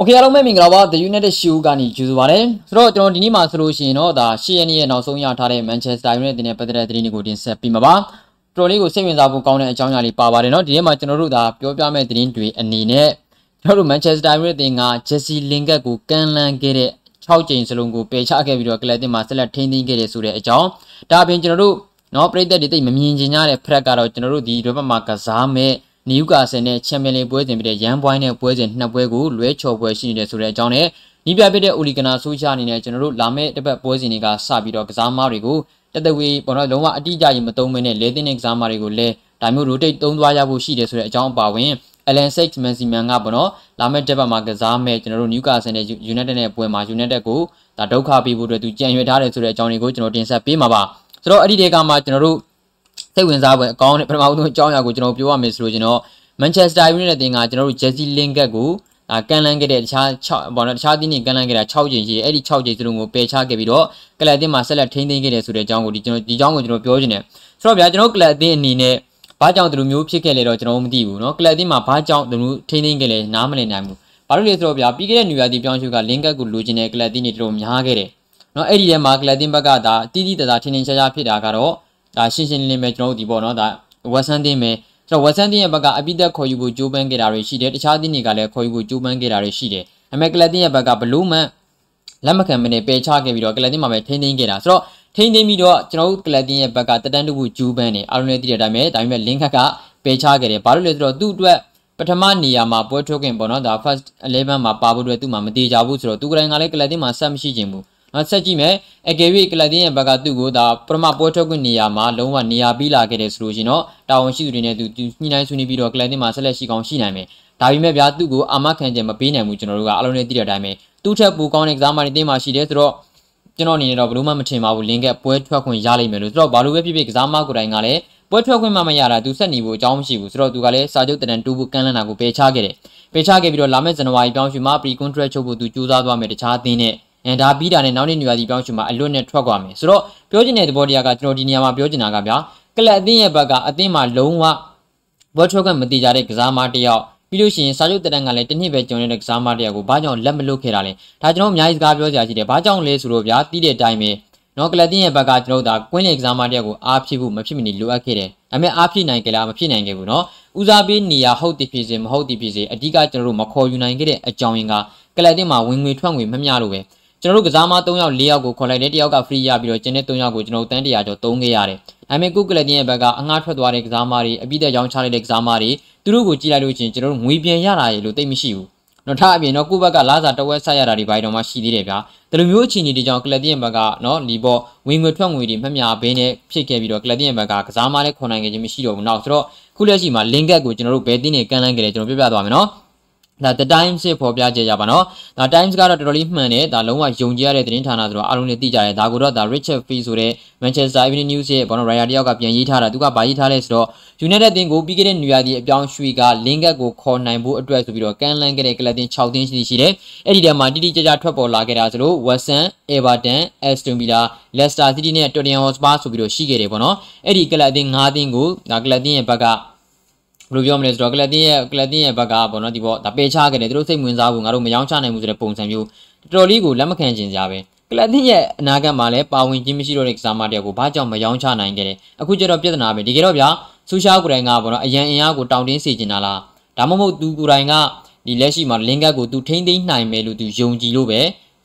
โอเคအားလုံးပဲမင်္ဂလာပါ The United Show ကနေကြိုဆိုပါရစေဆိုတော့ကျွန်တော်ဒီနေ့မှာဆိုလို့ရှိရင်တော့ဒါရှေ့ရက်နေ့ရဲ့နောက်ဆုံးရထားတဲ့ Manchester United နဲ့ပတ်သက်တဲ့သတင်းတွေကိုတင်ဆက်ပေးမှာပါတော်လေးကိုစိတ်ဝင်စားဖို့ကောင်းတဲ့အကြောင်းအရာလေးပါပါတယ်เนาะဒီနေ့မှာကျွန်တော်တို့ဒါပြောပြမယ့်သတင်းတွေအနေနဲ့ကျွန်တော်တို့ Manchester United က Jesse Lingard ကိုကန်လန်းခဲ့တဲ့6ကြိမ်စလုံးကိုပယ်ချခဲ့ပြီးတော့ကလပ်တင်မှာဆက်လက်ထိန်းသိမ်းခဲ့တယ်ဆိုတဲ့အကြောင်းဒါအပြင်ကျွန်တော်တို့เนาะပြည်သက်တွေတိတ်မမြင်ချင်ကြတဲ့ဖရက်ကတော့ကျွန်တော်တို့ဒီဘက်မှာကစားမဲ့ နယူကာဆယ်နဲ့ချန်ပီယံလိပွဲစဉ်ဖြစ်တဲ့ရန်ပွိုင်းနဲ့ပွဲစဉ်နှစ်ပွဲကိုလွဲချော်ပွဲရှိနေတယ်ဆိုတဲ့အကြောင်းနဲ့ဤပြဖြစ်တဲ့အိုလီဂနာဆိုးချအနေနဲ့ကျွန်တော်တို့လာမယ့်တစ်ပတ်ပွဲစဉ်တွေကစပြီးတော့ကစားမားတွေကိုတသက်ဝေးပေါ်တော့လုံးဝအတိအကျကြီးမသုံးမနဲ့လဲတဲ့ကစားမားတွေကိုလည်းဒါမျိုး rotate သုံးသွားရဖို့ရှိတယ်ဆိုတဲ့အကြောင်းအပါဝင် Alan Six Maximan ကပေါ့နော်လာမယ့်တစ်ပတ်မှာကစားမဲ့ကျွန်တော်တို့ Newcastle နဲ့ United နဲ့ပွဲမှာ United ကိုဒါဒုက္ခပေးဖို့အတွက်သူကြံရွယ်ထားတယ်ဆိုတဲ့အကြောင်းတွေကိုကျွန်တော်တင်ဆက်ပေးမှာပါဆိုတော့အဲ့ဒီတေကမှာကျွန်တော်တို့ စိတ်ဝင်စားပွဲအကောင်းနဲ့ပထမဆုံးအကြောင်းအရာကိုကျွန်တော်ပြောရမယ်ဆိုလို့ကျွန်တော် Manchester United တင်ကကျွန်တော်တို့ Jesse Lingard ကိုဒါကန်လန်းခဲ့တဲ့တခြား6ဘောနော်တခြားတင်းနေကန်လန်းခဲ့တာ6ကြိမ်ရှိတယ်အဲ့ဒီ6ကြိမ်စလုံးကိုပယ်ချခဲ့ပြီးတော့ကလပ်အသင်းမှာဆက်လက်ထိန်းသိမ်းခဲ့တယ်ဆိုတဲ့အကြောင်းကိုဒီကျွန်တော်ဒီအကြောင်းကိုကျွန်တော်ပြောချင်တယ်ဆိုတော့ဗျာကျွန်တော်ကလပ်အသင်းအနေနဲ့ဘာကြောင့်ဒီလိုမျိုးဖြစ်ခဲ့လဲတော့ကျွန်တော်မသိဘူးเนาะကလပ်အသင်းမှာဘာကြောင့်ဒီလိုထိန်းသိမ်းခဲ့လဲနားမလည်နိုင်ဘူးဘာလို့လဲဆိုတော့ဗျာပြီးခဲ့တဲ့နယူယာတီပြောင်းရှုကလင်ကတ်ကိုလိုချင်တဲ့ကလပ်အသင်းတွေတော်တော်များခဲ့တယ်เนาะအဲ့ဒီထဲမှာကလပ်အသင်းဘက်ကဒါတီးတီးတသားထင်းထင်းရှားရှားဖြစ်တာကတော့ ဒါရှင်းရှင်းလင်းလင်းပဲကျွန်တော်တို့ဒီပေါ့နော်ဒါဝက်ဆန်တင်းပဲကျွန်တော်ဝက်ဆန်တင်းရဲ့ဘက်ကအပိသက်ခေါ်ယူဖို့ကြိုးပမ်းခဲ့တာတွေရှိတယ်တခြားတင်းတွေကလည်းခေါ်ယူဖို့ကြိုးပမ်းခဲ့တာတွေရှိတယ်အမေကလတ်တင်းရဲ့ဘက်ကဘလူးမန်လက်မခံမနဲ့ပယ်ချခဲ့ပြီးတော့ကလတ်တင်းမှာပဲထိန်းသိမ်းခဲ့တာဆိုတော့ထိန်းသိမ်းပြီးတော့ကျွန်တော်တို့ကလတ်တင်းရဲ့ဘက်ကတက်တန်းတူဖို့ကြိုးပမ်းတယ်အားလုံးလည်းသိတဲ့အတိုင်းပဲဒါပေမဲ့လင်းခက်ကပယ်ချခဲ့တယ်ဘာလို့လဲဆိုတော့သူ့အတွက်ပထမနေရာမှာပွဲထုတ်ခင်ပေါ့နော်ဒါ first 11မှာပါဖို့အတွက်သူ့မှာမတေချဘူးဆိုတော့သူကလည်းကလည်းကလတ်တင်းမှာဆက်မရှိခြင်းဘူး နော်ဆက်ကြည့်မယ်အကယ်၍ကလပ်တင်းရဲ့ဘက်ကသူ့ကိုဒါပထမပွဲထုတ်ခွင့်နေရာမှာလုံးဝနေရာပြီးလာခဲ့တယ်ဆိုလို့ရှိရင်တော့တာဝန်ရှိသူတွေနဲ့သူညှိနှိုင်းဆွေးနွေးပြီးတော့ကလပ်တင်းမှာဆက်လက်ရှိကောင်းရှိနိုင်မယ်ဒါပေမဲ့ဗျာသူ့ကိုအာမခံချက်မပေးနိုင်ဘူးကျွန်တော်တို့ကအလုံးနဲ့သိတဲ့အတိုင်းပဲသူ့ထက်ပိုကောင်းတဲ့ကစားမတွေတင်းမှာရှိတယ်ဆိုတော့ကျွန်တော်အနေနဲ့တော့ဘလို့မှမထင်ပါဘူးလင်းကပွဲထွက်ခွင့်ရလိမ့်မယ်လို့ဆိုတော့ဘာလို့ပဲဖြစ်ဖြစ်ကစားမကိုယ်တိုင်ကလည်းပွဲထွက်ခွင့်မှမရတာသူဆက်နေဖို့အကြောင်းမရှိဘူးဆိုတော့သူကလည်းစာချုပ်တန်တူဖို့ကမ်းလှမ်းတာကိုပယ်ချခဲ့တယ်ပယ်ချခဲ့ပြီးတော့လာမယ့်ဇန်နဝါရီပြောင်းရွှေ့မှာ pre contract ချုပ်ဖို့သူကြိုးစားသွားမယ်တခြားအသင်းနဲ့ အဲဒါပြီးတာနဲ့နောက်နေ့နေရာဒီပြောင်းရွှေ့မှာအလွတ်နဲ့ထွက်သွားမယ်ဆိုတော့ပြောချင်တဲ့သဘောတရားကကျွန်တော်ဒီနေရာမှာပြောချင်တာကဗျာကလပ်အသင်းရဲ့ဘက်ကအသင်းမှာလုံးဝဘောထွက်ခွင့်မတိကြတဲ့ကစားမတစ်ယောက်ပြီးလို့ရှိရင်စာချုပ်တရံကလည်းတစ်နှစ်ပဲကျုံနေတဲ့ကစားမတစ်ယောက်ကိုဘာကြောင့်လက်မလွတ်ခဲ့တာလဲဒါကျွန်တော်အများကြီးစကားပြောစရာရှိတယ်ဘာကြောင့်လဲဆိုတော့ဗျာတီးတဲ့အတိုင်းပဲနော်ကလပ်တင်းရဲ့ဘက်ကကျွန်တော်တို့ဒါကွင်းလေကစားမတစ်ယောက်ကိုအားဖြစ်ဖို့မဖြစ်မနေလိုအပ်ခဲ့တယ်ဒါပေမဲ့အားဖြစ်နိုင်ကြလားမဖြစ်နိုင်ခဲ့ဘူးနော်ဦးစားပေးနေရဟုတ်တည်ဖြစ်စေမဟုတ်တည်ဖြစ်စေအဓိကကျွန်တော်တို့မခေါ်ယူနိုင်ခဲ့တဲ့အကြောင်းရင်းကကလပ်တင်းမှာဝင်ငွေထွက်ငွေမမျှလို့ပဲ ကျွန်တော်တို့ကစားမ3ယောက်4ယောက်ကိုခေါ်လိုက်တယ်တယောက်က free ရပြီးတော့ကျန်တဲ့3ယောက်ကိုကျွန်တော်တို့တန်းတရာကျော်သုံးခဲ့ရတယ်။ဒါပေမဲ့ကုကလတင်ရဲ့ဘက်ကအငှားထွက်သွားတဲ့ကစားမတွေအပိသက်ရောင်းချလိုက်တဲ့ကစားမတွေသူတို့ကိုကြည့်လိုက်လို့ချင်းကျွန်တော်တို့ငွေပြန်ရတာရေလို့သိမရှိဘူး။နော်ထားအပြင်တော့ကုဘက်ကလာစာတဝက်ဆက်ရတာတွေဘာတော့မှရှိသေးတယ်ဗျာ။ဒီလိုမျိုးအခြေအနေတွေကြောင့်ကလတင်ရဲ့ဘက်ကနော်လီဘောဝင်ငွေထွက်ငွေတွေမှတ်များဘင်းနဲ့ဖြစ်ခဲ့ပြီးတော့ကလတင်ရဲ့ဘက်ကကစားမလည်းခေါ်နိုင်ခဲ့ခြင်းမရှိတော့ဘူး။နောက်ဆိုတော့ခုလက်ရှိမှာလင်ကက်ကိုကျွန်တော်တို့ဘယ်တင်းနေကန်လန်းခဲ့တယ်ကျွန်တော်ပြပြသွားမယ်နော်။ ဒါ The Times စစ်ဖော်ပြကြရပါတော့။ဒါ Times ကတော့တော်တော်လေးမှန်တယ်။ဒါလုံးဝယုံကြည်ရတဲ့သတင်းဌာနဆိုတော့အားလုံးလည်းသိကြတယ်။ဒါကိုတော့ဒါ Richard Fee ဆိုတဲ့ Manchester Evening News ရဲ့ဘောနော် Raya တယောက်ကပြန်ရေးထားတာ။သူကဗာရေးထားလဲဆိုတော့ United တင်ကိုပြီးခဲ့တဲ့နွေရာသီအပြောင်းရွှေ့က Lingard ကိုခေါ်နိုင်ဖို့အတွက်ဆိုပြီးတော့ကန်လန်းခဲ့တဲ့ကလပ်တင်6တင်းရှိရှိတယ်။အဲ့ဒီထဲမှာတိတိကျကျထွက်ပေါ်လာခဲ့တာဆိုလို့ West Ham, Everton, Aston Villa, Leicester City နဲ့ Tottenham Hotspur ဆိုပြီးတော့ရှိခဲ့တယ်ပေါ့နော်။အဲ့ဒီကလပ်တင်5တင်းကိုဒါကလပ်တင်ရဲ့ဘက်က ဘယ်လိုပြောမလဲဆိုတော့ကလပ်တင်းရဲ့ကလပ်တင်းရဲ့ဘက်ကပေါ့နော်ဒီပေါ့ဒါပေချခဲ့တယ်သူတို့စိတ်ဝင်စားဖို့ငါတို့မယောင်းချနိုင်ဘူးဆိုတဲ့ပုံစံမျိုးတော်တော်လေးကိုလက်မခံချင်ကြပဲကလပ်တင်းရဲ့အနာဂတ်မှာလည်းပါဝင်ခြင်းမရှိတော့တဲ့ကစားမတယောက်ကိုဘာကြောင့်မယောင်းချနိုင်ခဲ့တယ်အခုကျတော့ပြဿနာပဲဒီကေတော့ဗျာဆူရှာကိုယ်တိုင်ကပေါ့နော်အရန်အင်အားကိုတောင်းတင်းစေချင်တာလားဒါမှမဟုတ်သူကိုယ်တိုင်ကဒီလက်ရှိမှာလင်ကတ်ကိုသူထိမ့်သိမ့်နိုင်မယ်လို့သူယုံကြည်လို့ပဲ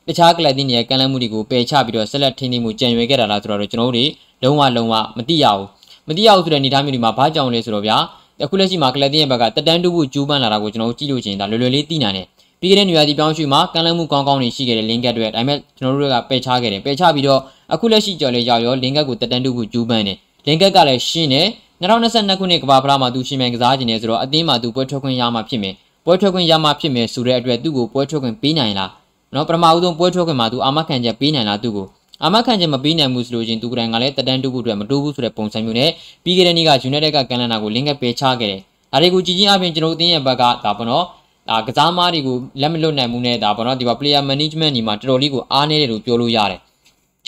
တခြားကလပ်တင်းရဲ့ကန့်လန့်မှုတွေကိုပယ်ချပြီးတော့ဆက်လက်ထိန်းသိမ်းမှုကြံရွယ်ခဲ့တာလားဆိုတော့ကျွန်တော်တို့တွေလုံးဝလုံးဝမသိရဘူးမသိရဘူးဆိုတဲ့အနေအထားမျိုးဒီမှာဘာကြောင့်လဲဆိုတော့ဗျာ အခုလက်ရှိမှာကလပ်တင်းရဲ့ဘက်ကတက်တန်းတူဖို့ကြိုးပမ်းလာတာကိုကျွန်တော်တို့ကြည့်လို့ချင်းဒါလွယ်လွယ်လေးသိနိုင်တယ်ပြီးခဲ့တဲ့နေရာဒီပြောင်းရွှေ့မှာကမ်းလှမ်းမှုကောင်းကောင်းတွေရှိခဲ့တဲ့လင်ကတ်တွေဒါပေမဲ့ကျွန်တော်တို့ကပယ်ချခဲ့တယ်ပယ်ချပြီးတော့အခုလက်ရှိကြော်လေးရောက်ရောလင်ကတ်ကိုတက်တန်းတူဖို့ကြိုးပမ်းတယ်လင်ကတ်ကလည်းရှင်းတယ်2022ခုနှစ်ကမ္ဘာဖလားမှာသူရှင်မြန်ကစားခြင်းနေဆိုတော့အသင်းမှာသူပွဲထွက်ခွင့်ရမှာဖြစ်မယ်ပွဲထွက်ခွင့်ရမှာဖြစ်မယ်ဆိုတဲ့အတွက်သူ့ကိုပွဲထွက်ခွင့်ပေးနိုင်လားနော်ပထမဦးဆုံးပွဲထွက်ခွင့်မှာသူအာမခံချက်ပေးနိုင်လားသူ့ကို အာမခံချက်မပေးနိုင်ဘူးဆိုလို့ချင်းသူကတိုင်ကလည်းတက်တန်းတူဖို့အတွက်မတိုးဘူးဆိုတဲ့ပုံစံမျိုးနဲ့ပြီးခဲ့တဲ့နေ့က United ကကန်လန်နာကိုလင်ကတ်ပယ်ချခဲ့တယ်ဒါတွေကိုကြည်ချင်းအပြင်ကျွန်တော်တို့အသင်းရဲ့ဘက်ကဒါပေါ့နော်ဒါကစားမားတွေကိုလက်မလွတ်နိုင်မှုနဲ့ဒါပေါ့နော်ဒီပါ player management ညီမှာတော်တော်လေးကိုအားနည်းတယ်လို့ပြောလို့ရတယ်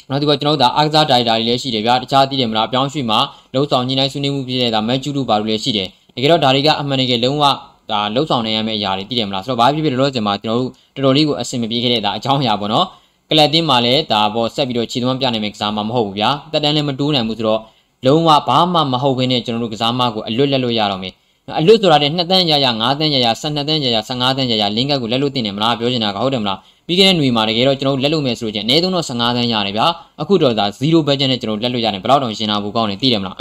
နောက်ဒီကကျွန်တော်တို့ဒါအားကစားဒါရိုက်တာတွေလည်းရှိတယ်ဗျာတခြားသိတယ်မလားအပြောင်းရွှေ့မှာလုံဆောင်ညှိနှိုင်းဆွေးနွေးမှုဖြစ်တဲ့ဒါမက်ကျူတို့ဘာလို့လဲရှိတယ်တကယ်တော့ဒါတွေကအမှန်တကယ်လုံးဝဒါလှုပ်ဆောင်နေရမယ့်အရာတွေသိတယ်မလားဆိုတော့ဘာဖြစ်ဖြစ်လောလောဆယ်မှာကျွန်တော်တို့တော်တော်လေးကိုအဆင်မပြေခဲ့တဲ့ဒါအကြောင်းအရာပေါ့နော် ကလပ်တင်းမှာလည်းဒါပေါ့ဆက်ပြီးတော့ခြေသွမ်းပြနိုင်မယ့်ကစားမမဟုတ်ဘူးဗျာတက်တန်းလည်းမတိုးနိုင်ဘူးဆိုတော့လုံးဝဘာမှမဟုတ်ဘဲနဲ့ကျွန်တော်တို့ကစားမကိုအလွတ်လက်လို့ရတော့မယ်အလွတ်ဆိုတာတဲ့2တန်းရရ5တန်းရရ12တန်းရရ15တန်းရရလင်းကတ်ကိုလက်လို့တင်တယ်မလားပြောချင်တာကဟုတ်တယ်မလားပြီးခဲ့တဲ့ຫນွေမှာတကယ်တော့ကျွန်တော်တို့လက်လို့မယ်ဆိုရင်အနည်းဆုံးတော့15တန်းရတယ်ဗျာအခုတော့ဒါ0 budget နဲ့ကျွန်တော်တို့လက်လို့ရတယ်ဘယ်တော့တောင်ရှင်းတာဘူးကောင်းတယ်သိတယ်မလား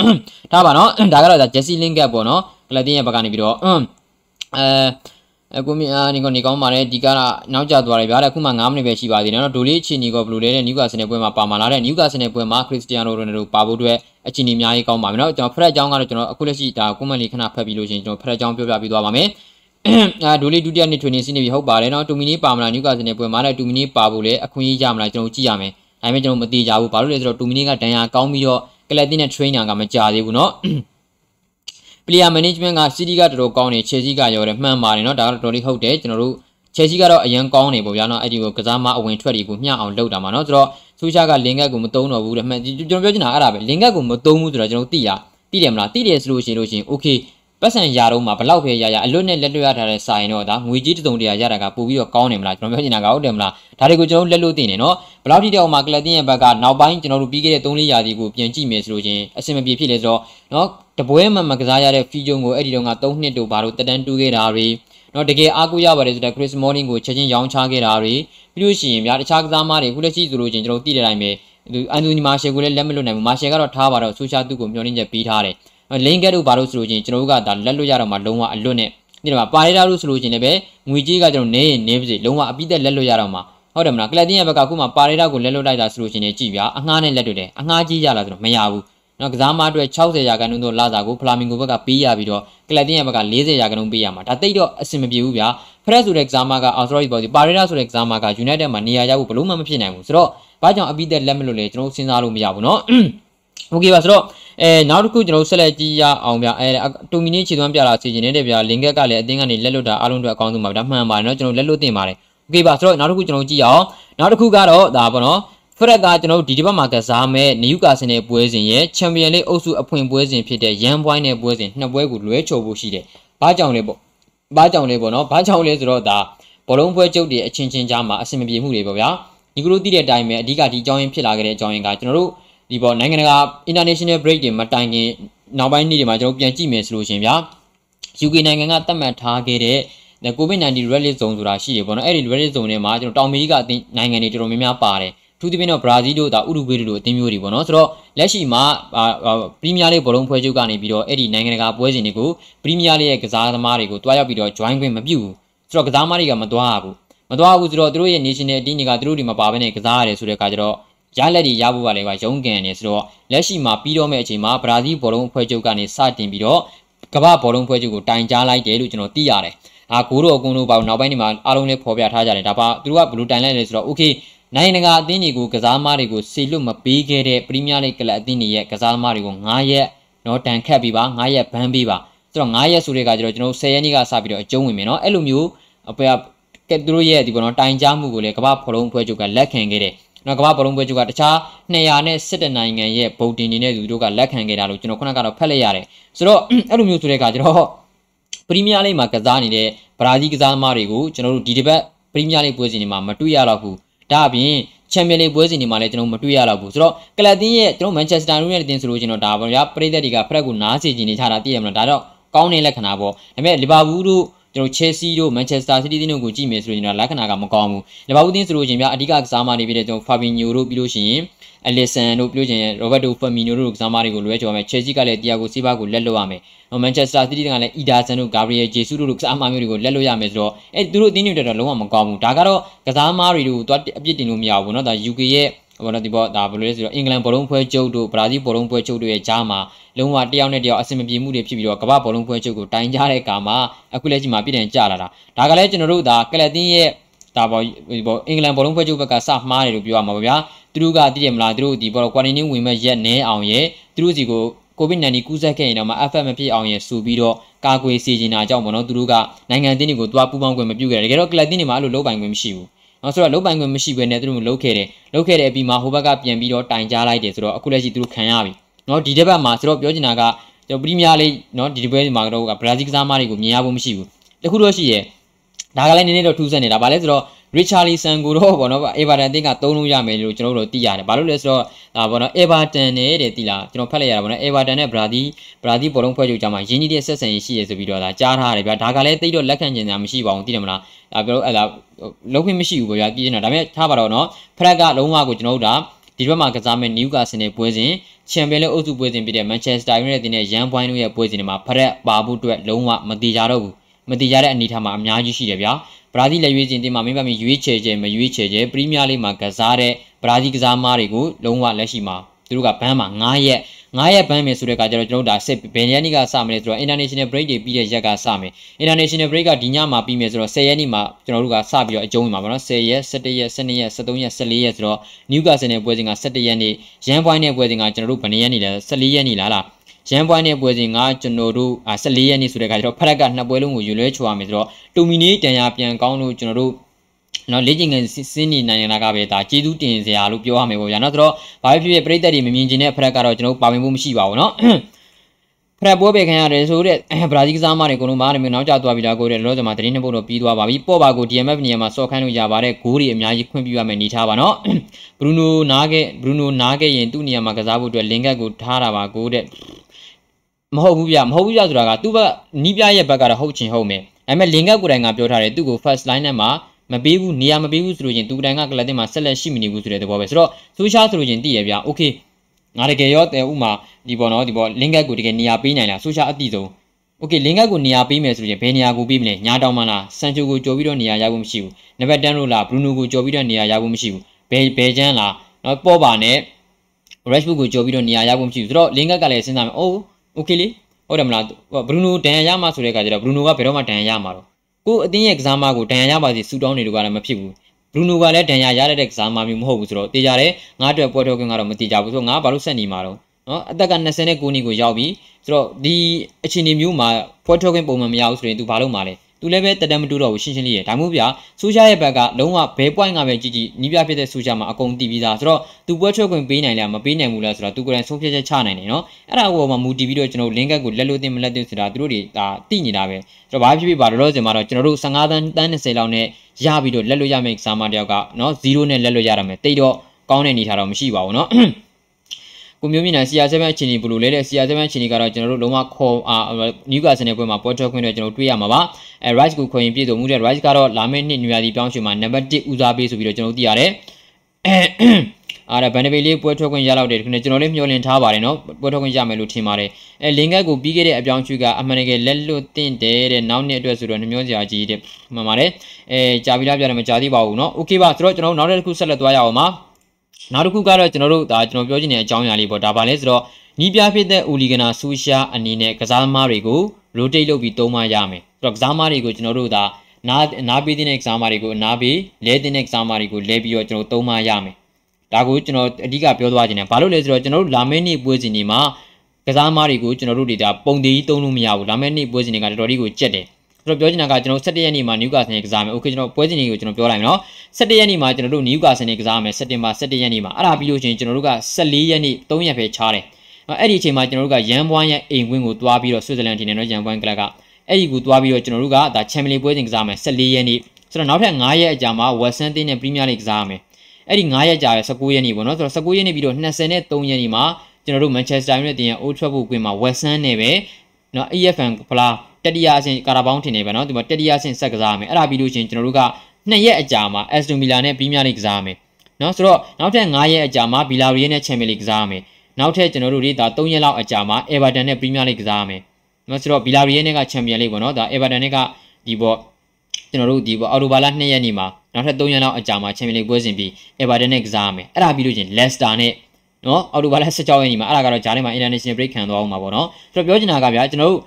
ဒါပါနော်ဒါကတော့ဒါ Jesse Lingard ပေါ့နော်ကလပ်တင်ရဲ့ဘက်ကနေပြီးတော့အဲ အကူမီအာနေကောနေကောင်းပါတယ်ဒီကကနောက်ကျသွားတယ်ဗျာတဲ့အခုမှ9မိနစ်ပဲရှိပါသေးတယ်နော်ဒိုလေးအချိန်ကြီးကဘလူးလဲတဲ့နျူကာဆယ်နယ်ပွဲမှာပါမာလာတဲ့နျူကာဆယ်နယ်ပွဲမှာခရစ္စတီယာနိုရိုနယ်ဒိုပါဖို့အတွက်အချိန်ကြီးအများကြီးကောင်းပါမယ်နော်ကျွန်တော်ဖရက်အကြောင်းကတော့ကျွန်တော်အခုလက်ရှိဒါကွန်မန့်လေးခဏဖတ်ပြီးလို့ရှိရင်ကျွန်တော်ဖရက်အကြောင်းပြောပြပြီးသွားပါမယ်အာဒိုလေးဒုတိယနှစ်ထွေနေစီနေပြီဟုတ်ပါတယ်နော်တူမီနီပါမလားနျူကာဆယ်နယ်ပွဲမှာလည်းတူမီနီပါဖို့လေအခွင့်အရေးရမလားကျွန်တော်ကြည့်ရမယ်ဒါပေမဲ့ကျွန်တော်မတိကြဘူးဘာလို့လဲဆိုတော့တူမီနီကဒဏ်ရာကောင်းပြီးတော့ကလပ်တင်နဲ့ trainer ကမကြသေးဘူးနော် player management က City ကတော်တော်ကောင်းနေ Chelsea ကရောတယ်မှန်ပါတယ်เนาะဒါကတော့တော်တော်လေးဟုတ်တယ်ကျွန်တော်တို့ Chelsea ကတော့အရင်ကောင်းနေပေါ့ဗျာเนาะအဲ့ဒီကိုကစားမအဝင်ထွက်တွေကိုမျှအောင်လုပ်တာမှာเนาะဆိုတော့ဆူရှာကလင်ကက်ကိုမသုံးတော့ဘူးတဲ့မှန်ကျွန်တော်ပြောချင်တာအဲ့ဒါပဲလင်ကက်ကိုမသုံးဘူးဆိုတော့ကျွန်တော်သိရသိတယ်မလားသိတယ်ဆိုလို့ရှိရင်လို့ရှိရင် okay ပတ်စံရာတော့မှာဘလောက်ပဲရရအလွတ်နဲ့လက်လွတ်ရထားတဲ့စာရင်တော့ဒါငွေကြီးတုံတရာရတာကပို့ပြီးတော့ကောင်းတယ်မလားကျွန်တော်ပြောချင်တာကဟုတ်တယ်မလားဒါတွေကိုကျွန်တော်လက်လွတ်သိနေနော်ဘလောက်ထိတောင်မှကလပ်တင်ရဲ့ဘက်ကနောက်ပိုင်းကျွန်တော်တို့ပြီးခဲ့တဲ့3-4ရာသီကိုပြန်ကြည့်မယ်ဆိုလို့ချင်းအဆင်မပြေဖြစ်လေဆိုတော့နော် တပွဲမှမကစားရတဲ့ဖီဂျုံကိုအဲ့ဒီတော့က3နှစ်တို့ဘာလို့တက်တန်းတူးခဲ့တာတွေနော်တကယ်အားကိုးရပါတယ်ဆိုတော့ Chris Smalling ကိုချက်ချင်းရောင်းချခဲ့တာတွေပြီးလို့ရှိရင်ဗျာတခြားကစားမတွေခုလက်ရှိဆိုလို့ချင်းကျွန်တော်သိတဲ့အတိုင်းပဲသူအန်တိုနီမာရှယ်ကိုလည်းလက်မလွတ်နိုင်ဘူးမာရှယ်ကတော့ထားပါတော့ဆူရှာသူ့ကိုမျှော်လင့်ချက်ပေးထားတယ်လင်းကက်တို့ဘာလို့ဆိုလို့ချင်းကျွန်တော်တို့ကဒါလက်လွတ်ရတော့မှလုံးဝအလွတ်နဲ့ဒီမှာပါရီတာလို့ဆိုလို့ချင်းလည်းပဲငွေကြီးကကျွန်တော်နေရင်နေပါစေလုံးဝအပိသက်လက်လွတ်ရတော့မှဟုတ်တယ်မလားကလပ်တင်းရဲ့ဘက်ကအခုမှပါရီတာကိုလက်လွတ်လိုက်တာဆိုလို့ချင်းလည်းကြည်ဗျာအငှားနဲ့လက်တွေ့တယ်အငှားကြီးရလားဆိုတော့မရဘူး နော်ကစားမအတွက်60ရာခိုင်နှုန်းသောလစာကိုဖလာမင်ဂိုဘက်ကပေးရပြီးတော့ကလပ်တင်ရဲ့ဘက်က40ရာခိုင်နှုန်းပေးရမှာဒါတိတ်တော့အဆင်မပြေဘူးဗျာဖရက်ဆိုတဲ့ကစားမကအော် sorry ပေါ့ဒီပါရီရာဆိုတဲ့ကစားမက United မှာနေရာရဖို့ဘလို့မှမဖြစ်နိုင်ဘူးဆိုတော့ဘာကြောင့်အပိသက်လက်မလို့လဲကျွန်တော်စဉ်းစားလို့မရဘူးเนาะโอเคပါဆိုတော့အဲနောက်တစ်ခုကျွန်တော်ဆက်လက်ကြည့်ရအောင်ဗျအဲတူမီနီခြေသွမ်းပြလာစီခြင်းနဲ့ဗျာလင်ကက်ကလည်းအတင်းကနေလက်လွတ်တာအားလုံးအတွက်အကောင်းဆုံးပါဗျာမှန်ပါတယ်เนาะကျွန်တော်လက်လွတ်တင်ပါတယ်โอเคပါဆိုတော့နောက်တစ်ခုကျွန်တော်ကြည့်ရအောင်နောက်တစ်ခုကတော့ဒါပေါ့နော် ဖရက်ကကျွန်တော်တို့ဒီတစ်ပတ်မှာကစားမဲ့နယူကာဆင်ရဲ့ပွဲစဉ်ရဲ့ချန်ပီယံလိအုပ်စုအဖွင့်ပွဲစဉ်ဖြစ်တဲ့ရန်ပွိုင်းနဲ့ပွဲစဉ်နှစ်ပွဲကိုလွဲချော်ဖို့ရှိတယ်။ဘာကြောင့်လဲပေါ့။ဘာကြောင့်လဲပေါ့နော်။ဘာကြောင့်လဲဆိုတော့ဒါဘောလုံးပွဲကျုပ်တွေအချင်းချင်းကြားမှာအဆင်မပြေမှုတွေပေါ့ဗျာ။ဒီကလိုသိတဲ့အတိုင်းပဲအဓိကဒီအကြောင်းရင်းဖြစ်လာခဲ့တဲ့အကြောင်းရင်းကကျွန်တော်တို့ဒီပေါ့နိုင်ငံတကာ international break တွေမတိုင်ခင်နောက်ပိုင်းနေ့တွေမှာကျွန်တော်ပြန်ကြည့်မယ်ဆိုလို့ရှင်ဗျာ UK နိုင်ငံကသတ်မှတ်ထားခဲ့တဲ့ COVID-19 red list zone ဆိုတာရှိတယ်ပေါ့နော်အဲ့ဒီ red list zone ထဲမှာကျွန်တော်တောင်အမေရိကအသင်းနိုင်ငံတွေတော်တော်များများပါတယ် ထူးသဖြင့်တော့ဘရာဇီးတို့ဒါဥရုဂွေးတို့အသင်းမျိုးတွေပေါ့နော်ဆိုတော့လက်ရှိမှာပရီးမီးယားလိဘောလုံးဖွဲ့ချုပ်ကနေပြီးတော့အဲ့ဒီနိုင်ငံတကာပွဲစဉ်တွေကိုပရီးမီးယားလိရဲ့ကစားသမားတွေကိုတွားရောက်ပြီးတော့ join ခွင့်မပြုဘူးဆိုတော့ကစားသမားတွေကမတွားဘူးမတွားဘူးဆိုတော့သူတို့ရဲ့ national team တွေကသူတို့ဒီမှာပါဘဲနဲ့ကစားရတယ်ဆိုတဲ့အခါကျတော့ရလက်တွေရဖို့ကလည်းပါရုံးကန်နေဆိုတော့လက်ရှိမှာပြီးတော့မဲ့အချိန်မှာဘရာဇီးဘောလုံးအဖွဲ့ချုပ်ကနေစတင်ပြီးတော့ကမ္ဘာဘောလုံးအဖွဲ့ချုပ်ကိုတိုင်ကြားလိုက်တယ်လို့ကျွန်တော်သိရတယ်။ အာကိုတို့အကုန်လုံးပါနောက်ပိုင်းဒီမှာအားလုံးလေးဖော်ပြထားကြတယ်ဒါပါသူတို့ကဘလူးတိုင်လိုက်လဲဆိုတော့ okay နိုင်ငံတကာအသင်းတွေကိုကစားသမားတွေကိုစေလွတ်မပေးခဲ့တဲ့ပရီးမီးယားလိဂ်ကလပ်အသင်းတွေရဲ့ကစားသမားတွေကို9ရက်နော်တန်ခတ်ပြီးပါ9ရက်ဘန်းပေးပါဆိုတော့9ရက်ဆိုတဲ့ကကျတော့ကျွန်တော်10ရက်နေ့ကစပြီးတော့အကျုံးဝင်မယ်နော်အဲ့လိုမျိုးအပေကသူတို့ရဲ့ဒီပေါ်တော့တိုင်ကြားမှုကိုလည်းကမ္ဘာဖော်လုံးအဖွဲ့ချုပ်ကလက်ခံခဲ့တယ်နော်ကမ္ဘာဘောလုံးပွဲချုပ်ကတခြား217နိုင်ငံရဲ့ဗုဒ္ဓင်တွေနဲ့သူတို့ကလက်ခံခဲ့တာလို့ကျွန်တော်ခုနကတော့ဖတ်လိုက်ရတယ်ဆိုတော့အဲ့လိုမျိုးဆိုတဲ့အခါကျတော့ ပရီးမီးယားလိဂ်မှာကစားနေတဲ့ဘရာဇီးကစားသမားတွေကိုကျွန်တော်တို့ဒီတစ်ပတ်ပရီးမီးယားလိဂ်ပွဲစဉ်တွေမှာမတွေ့ရတော့ဘူးဒါအပြင်ချန်ပီယံလိပွဲစဉ်တွေမှာလည်းကျွန်တော်မတွေ့ရတော့ဘူးဆိုတော့ကလပ်တင်းရဲ့ကျွန်တော်မန်ချက်စတာယူနိုက်တက်တင်ဆိုလို့ကျွန်တော်ဒါပါဗျာပရိသတ်တွေကဖရက်ကိုနားစီခြင်းနေချတာသိရမလားဒါတော့ကောင်းတဲ့လက္ခဏာပေါ့ဒါပေမဲ့လီဗာပူးတို့ ကျွန်တော် Chelsea တို့ Manchester City တင်းတို့ကိုကြည့်မယ်ဆိုရင်တော့လက္ခဏာကမကောင်းဘူးလီဗာပူးတင်းဆိုလို့ချင်းဗျာအဓိကကစားမနေပြီးတဲ့ကျွန်တော် Fabinho တို့ပြီးလို့ရှိရင် Alisson တို့ပြီးလို့ချင်း Roberto Firmino တို့ကစားမတွေကိုလွဲချော်မယ် Chelsea ကလည်း Thiago Silva ကိုလက်လွတ်ရမယ်။ Manchester City ကလည်း Ederson တို့ Gabriel Jesus တို့ကစားမမျိုးတွေကိုလက်လွတ်ရမယ်ဆိုတော့အဲသူတို့အသင်းတွေတော့လုံးဝမကောင်းဘူး။ဒါကတော့ကစားမတွေကိုတွားအပြစ်တင်လို့မရဘူးเนาะဒါ UK ရဲ့ ဘောနော်ဒီဘောဒါဘယ်လိုလဲဆိုတော့အင်္ဂလန်ဘောလုံးပွဲချုပ်တို့ဘရာဇီးဘောလုံးပွဲချုပ်တို့ရဲ့ကြားမှာလုံးဝတယောက်နဲ့တယောက်အဆင်မပြေမှုတွေဖြစ်ပြီးတော့ကမ္ဘာဘောလုံးပွဲချုပ်ကိုတိုင်ကြတဲ့အခါမှာအခုလက်ရှိမှာပြည်တယ်ကြလာတာဒါကလည်းကျွန်တော်တို့ဒါကလပ်တင်းရဲ့ဒါဘောဘောအင်္ဂလန်ဘောလုံးပွဲချုပ်ဘက်ကစမှားတယ်လို့ပြောရမှာပါဗျာသူတို့ကသိတယ်မလားသူတို့ဒီဘောကွာရန်တင်းဝင်မဲ့ရက်နဲအောင်ရဲ့သူတို့စီကိုကိုဗစ် -19 ကူးစက်ခဲ့ရင်တော့မှ FF မဖြစ်အောင်ရဆိုပြီးတော့ကာကွယ်စီချင်တာကြောင့်ပေါ့နော်သူတို့ကနိုင်ငံအသင်းတွေကိုသွားပူးပေါင်းခွင့်မပြုခဲ့တယ်တကယ်တော့ကလပ်တင်းတွေမှာအဲ့လိုလုပ်ပိုင်ခွင့်မရှိဘူး နော်ဆိုတော့လုံးပိုင်ခွင့်မရှိဘဲနဲ့သူတို့လုတ်ခဲ့တယ်လုတ်ခဲ့တဲ့အပြီးမှာဟိုဘက်ကပြန်ပြီးတော့တိုင်ကြားလိုက်တယ်ဆိုတော့အခုလက်ရှိသူတို့ခံရပြီနော်ဒီတစ်ပတ်မှာဆိုတော့ပြောချင်တာကကျွန်တော်ပရီးမီးယားလိနော်ဒီဒီပွဲမှာတော့ကဘရာဇီးကစားမတွေကိုမြင်ရဖို့မရှိဘူးတခုတော့ရှိတယ်ဒါကလည်းနည်းနည်းတော့ထူးဆန်းနေတာဗာလဲဆိုတော့ Richarlison ကိုတော့ဗောနော် Everton အသင်းကသုံးလို့ရမယ်လို့ကျွန်တော်တို့သိရတယ်ဘာလို့လဲဆိုတော့ဒါဗောနော် Everton နဲ့တဲ့တိလားကျွန်တော်ဖတ်လိုက်ရတာဗောနော် Everton နဲ့ Brazil Brazil ဘောလုံးဖွဲ့ချုပ်ကြမှာရင်းနှီးတဲ့ဆက်ဆံရေးရှိရဆိုပြီးတော့ဒါကြားထားရတယ်ဗျာဒါကလည်းတိတ်တော့လက်ခံကျင်တာမရှိပါဘူးသိတယ်မလားဒါပြောလို့အဲ့ဒါလုံးခွင့်မရှိဘူးဗျာကြည့်နေတာဒါပေမဲ့ထားပါတော့နော်ဖရက်ကလုံးဝကိုကျွန်တော်တို့ဒါဒီဘက်မှာကစားမဲ့ Newcastle နဲ့ပွဲစဉ်ချန်ပီယံလိအုပ်စုပွဲစဉ်ဖြစ်တဲ့ Manchester United နဲ့ Young Boys တို့ရဲ့ပွဲစဉ်တွေမှာဖရက်ပါဖို့အတွက်လုံးဝမတိကြတော့ဘူး မတိကြတဲ့အနေအထားမှာအများကြီးရှိတယ်ဗျာဘရာဇီးလက်ရွေးချင်းတင်မှာမင်းပါမီရွေးချယ်ချယ်မရွေးချယ်ချယ်ပရီးမီးယားလိမှာကစားတဲ့ဘရာဇီးကစားမားတွေကိုလုံးဝလက်ရှိမှာသူတို့ကဘန်းမှာ9ရက်9ရက်ဘန်းမယ်ဆိုတဲ့ကကြတော့ကျွန်တော်တို့ဒါစစ်ဘယ်ရက်နေ့ကစမလဲဆိုတော့ international break တွေပြီးတဲ့ရက်ကစမယ် international break ကဒီညမှာပြီးမယ်ဆိုတော့10ရက်နေ့မှာကျွန်တော်တို့ကစပြီးတော့အကျုံးဝင်ပါပါနော်10ရက်17ရက်12ရက်13ရက်14ရက်ဆိုတော့ Newcastle နဲ့ပွဲစဉ်က17ရက်နေ့ရန်ပွိုင်းနဲ့ပွဲစဉ်ကကျွန်တော်တို့ဘယ်နှစ်ရက်နေ့လဲ14ရက်နေ့လားလား ရန်ပွိုင်းနဲ့ပွဲစဉ်ကကျွန်တော်တို့14ရက်နေ့ဆိုတဲ့ခါကျတော့ဖရက်ကနှစ်ပွဲလုံးကိုယူလွဲချွာမယ်ဆိုတော့တူမီနီတန်ရာပြန်ကောင်းလို့ကျွန်တော်တို့နော်လေ့ကျင့်ငယ်စင်းနေနိုင်တာကပဲဒါကျေးဇူးတင်စရာလို့ပြောရမယ်ပေါ့ဗျာနော်ဆိုတော့ဘာဖြစ်ဖြစ်ပြိသက်တွေမမြင်ချင်တဲ့ဖရက်ကတော့ကျွန်တော်ပါဝင်မှုမရှိပါဘူးနော်ဖရက်ပွဲပဲခံရတယ်ဆိုတဲ့ဘရာဇီးကစားမတွေအကုန်လုံးမားတယ်မျိုးနောက်ကျသွားပြီလားကိုတဲ့လောလောဆယ်မှာသတင်းနှစ်ပုတ်တော့ပြီးသွားပါပြီပေါ့ပါကို DMF နေရာမှာစော်ခန်းလို့ရပါတယ်ဂိုးတွေအများကြီးခွင့်ပြုရမယ်နေထားပါနော်ဘရူနိုနားခဲ့ဘရူနိုနားခဲ့ရင်သူ့နေရာမှာကစားဖို့အတွက်လင်ကတ်ကိုထားတာပါကိုတဲ့ မဟုတ်ဘူးဗျမဟုတ်ဘူးဗျဆိုတာကသူ့ဘက်နီးပြရဲ့ဘက်ကတော့ဟုတ်ချင်ဟုတ်မယ်ဒါပေမဲ့လင်ကပ်ကိုယ်တိုင်ကပြောထားတယ်သူ့ကို first line နဲ့မှာမပေးဘူးနေရာမပေးဘူးဆိုလို့ချင်းသူတိုင်ကကလပ်တင်မှာဆက်လက်ရှိမနေဘူးဆိုတဲ့သဘောပဲဆိုတော့ဆိုရှာဆိုလို့ချင်းတည်ရဗျ okay ငါတကယ်ရောတဲ့ဥမာဒီပေါ်နော်ဒီပေါ်လင်ကပ်ကိုတကယ်နေရာပေးနိုင်လားဆိုရှာအတိဆုံး okay လင်ကပ်ကိုနေရာပေးမယ်ဆိုလို့ချင်းဘယ်နေရာကိုပေးမလဲညာတောင်မလားဆန်ချိုကိုကြော်ပြီးတော့နေရာရဖို့မရှိဘူးနံပါတ်10လို့လားဘရူနိုကိုကြော်ပြီးတော့နေရာရဖို့မရှိဘူးဘယ်ဘယ်ချမ်းလားနော်ပေါ်ပါနဲ့ rushbook ကိုကြော်ပြီးတော့နေရာရဖို့မရှိဘူးဆိုတော့လင်ကပ်ကလည်းစဉ်းစားမယ်အိုး โอเคလေဟုတ်တယ်မလားဘရူနိုဒန်ရမှာဆိုတဲ့အခါကျတော့ဘရူနိုကဘယ်တော့မှဒန်ရမှာတော့ကိုအတင်းရဲ့ကစားမကိုဒဏ်ရာရပါစီဆူတောင်းနေလို့ကလည်းမဖြစ်ဘူးဘရူနိုကလည်းဒဏ်ရာရတဲ့ကစားမမျိုးမဟုတ်ဘူးဆိုတော့တေးကြတယ်ငါအတွက်ပွဲထုတ်ခွင့်ကတော့မတေးကြဘူးဆိုတော့ငါဘာလို့ဆက်နေမှာတော့နော်အသက်က29နှစ်ကိုရောက်ပြီဆိုတော့ဒီအခြေအနေမျိုးမှာပွဲထုတ်ခွင့်ပုံမှန်မရဘူးဆိုရင် तू ဘာလုပ်မှာလဲ သူလည်းပဲတတမတူတော့ဘူးရှင်းရှင်းလေးရဒါမှမဟုတ်ဗျာဆိုရှာရဲ့ဘက်ကလုံးဝဘဲ point ကပဲကြည့်ကြည့်နီးပြဖြစ်တဲ့ဆိုရှာမှာအကုန်တည်ပြီးသားဆိုတော့သူပွဲထွက်ခွင့်ပေးနိုင်လားမပေးနိုင်ဘူးလားဆိုတော့သူကိုယ်တိုင်ဆုံးဖြတ်ချက်ချနိုင်တယ်နော်အဲ့ဒါကိုမှမူတည်ပြီးတော့ကျွန်တော် link ကိုလက်လို့တင်မလက်တင်ဆိုတာသူတို့တွေဒါသိနေတာပဲဆိုတော့ဘာဖြစ်ဖြစ်ပါတော့ဆိုမှာတော့ကျွန်တော်တို့15တန်းတန်း20လောက်နဲ့ရပြီးတော့လက်လို့ရမယ့်စာမတယောက်ကနော်0နဲ့လက်လို့ရတာမယ်တိတ်တော့ကောင်းတဲ့အနေထားတော့မရှိပါဘူးနော် ကိုမျိုးမြင့်နိုင် CR7 အခြေအနေဘယ်လိုလဲတဲ့ CR7 အခြေအနေကတော့ကျွန်တော်တို့လုံးဝခေါ်အာနျူကာဆယ်နယ်ပွဲမှာပွဲထွက်ခွင့်တွေကျွန်တော်တွေ့ရမှာပါအဲ Rice ကိုခွင့်ပြည့်စုံမှုတဲ့ Rice ကတော့လာမယ့်နှစ်ညရာသီပြောင်းရွှေ့မှာနံပါတ်1ဦးစားပေးဆိုပြီးတော့ကျွန်တော်တို့သိရတယ်အားဒါဘန်နဘေးလေးပွဲထွက်ခွင့်ရလောက်တယ်ဒီခုနဲ့ကျွန်တော်လေးမျှော်လင့်ထားပါတယ်နော်ပွဲထွက်ခွင့်ရမယ်လို့ထင်ပါတယ်အဲလင်ကတ်ကိုပြီးခဲ့တဲ့အပြောင်းရွှေ့ကအမှန်တကယ်လက်လွတ်တင်တယ်တဲ့နောက်နှစ်အတွက်ဆိုတော့နှမျောစရာကြီးတဲ့မှန်ပါတယ်အဲကြာပြီလားပြတယ်မကြာသေးပါဘူးနော်โอเคပါဆိုတော့ကျွန်တော်နောက်တစ်ခုဆက်လက်သွားရအောင်ပါ နောက်တစ်ခုကတော့ကျွန်တော်တို့ဒါကျွန်တော်ပြောချင်တဲ့အကြောင်းအရာလေးပေါ့ဒါပါလဲဆိုတော့နီးပြဖြစ်တဲ့ Oligana ဆူရှာအနေနဲ့ကစားသမားတွေကို rotate လုပ်ပြီးသုံးမရမယ်ဆိုတော့ကစားသမားတွေကိုကျွန်တော်တို့ဒါနားနားပေးတဲ့ exam တွေကိုနားပေးလဲတဲ့ exam တွေကိုလဲပြီးတော့ကျွန်တော်သုံးမရမယ်ဒါကိုကျွန်တော်အဓိကပြောသွားခြင်းတယ်ဘာလို့လဲဆိုတော့ကျွန်တော်တို့လာမယ့်နေ့ပွဲစဉ်တွေမှာကစားသမားတွေကိုကျွန်တော်တို့တွေဒါပုံသေးကြီးသုံးလို့မရဘူးလာမယ့်နေ့ပွဲစဉ်တွေကတော်တော်လေးကိုကြက်တယ် ကျွန်တော်ပြောချင်တာကကျွန်တော်17ရက်နေ့မှာနျူကာဆန်နဲ့ကစားမယ်။ Okay ကျွန်တော်ပွဲစဉ်တွေကိုကျွန်တော်ပြောလိုက်မယ်နော်။17ရက်နေ့မှာကျွန်တော်တို့နျူကာဆန်နဲ့ကစားမယ်စက်တင်ဘာ17ရက်နေ့မှာအဲ့ဒါပြီးလို့ရှိရင်ကျွန်တော်တို့က14ရက်နေ့3ရက်ပဲခြားတယ်။အဲ့ဒီအချိန်မှာကျွန်တော်တို့ကရန်ပွိုင်းရဲ့အိမ်ဝင်းကိုတွားပြီးတော့ဆွစ်ဇာလန်ထင်တယ်နော်ရန်ပွိုင်းကလပ်ကအဲ့ဒီကိုတွားပြီးတော့ကျွန်တော်တို့ကဒါချန်ပီယံပွဲစဉ်ကစားမယ်14ရက်နေ့ဆိုတော့နောက်ထပ်9ရက်အကြာမှာဝက်ဆန်တင်းနဲ့ပရီးမီးယားလိကစားမယ်။အဲ့ဒီ9ရက်ကြာရ19ရက်နေ့ပေါ့နော်ဆိုတော့19ရက်နေ့ပြီးတော့23ရက်နေ့မှာကျွန်တော်တို့မန်ချက်စတာယူနိုက်တက်ရဲ့အိုးထွက်ဖို့ကွင်းမှာဝက်ဆန်နဲ့ပဲ နော် EFN ဖလားတတိယအဆင့်ကာရာဘောင်းထင်နေပဲနော်ဒီမှာတတိယအဆင့်ဆက်ကစားမယ်အဲ့ဒါပြီးလို့ရှိရင်ကျွန်တော်တို့က2ရက်အကြာမှာ Aston Villa နဲ့ Premier League ကစားမယ်နော်ဆိုတော့နောက်ထပ်9ရက်အကြာမှာ Villarreal နဲ့ Champions League ကစားမယ်နောက်ထပ်ကျွန်တော်တို့ဒီဒါ3ရက်လောက်အကြာမှာ Everton နဲ့ Premier League ကစားမယ်နော်ဆိုတော့ Villarreal နဲ့က Champions League ပေါ့နော်ဒါ Everton နဲ့ကဒီပေါ့ကျွန်တော်တို့ဒီပေါ့အော်တိုဘာလ2ရက်နေ့မှာနောက်ထပ်3ရက်လောက်အကြာမှာ Champions League ပွဲစဉ်ပြီး Everton နဲ့ကစားမယ်အဲ့ဒါပြီးလို့ချင်း Leicester နဲ့ နော်အော်တိုဘာလ16ရက်နေ့မှာအဲ့ဒါကတော့ဂျားထဲမှာ international break ခံသွားအောင်ပါပေါ့နော်ဆိုတော့ပြောချင်တာကဗျာကျွန်တော်တို့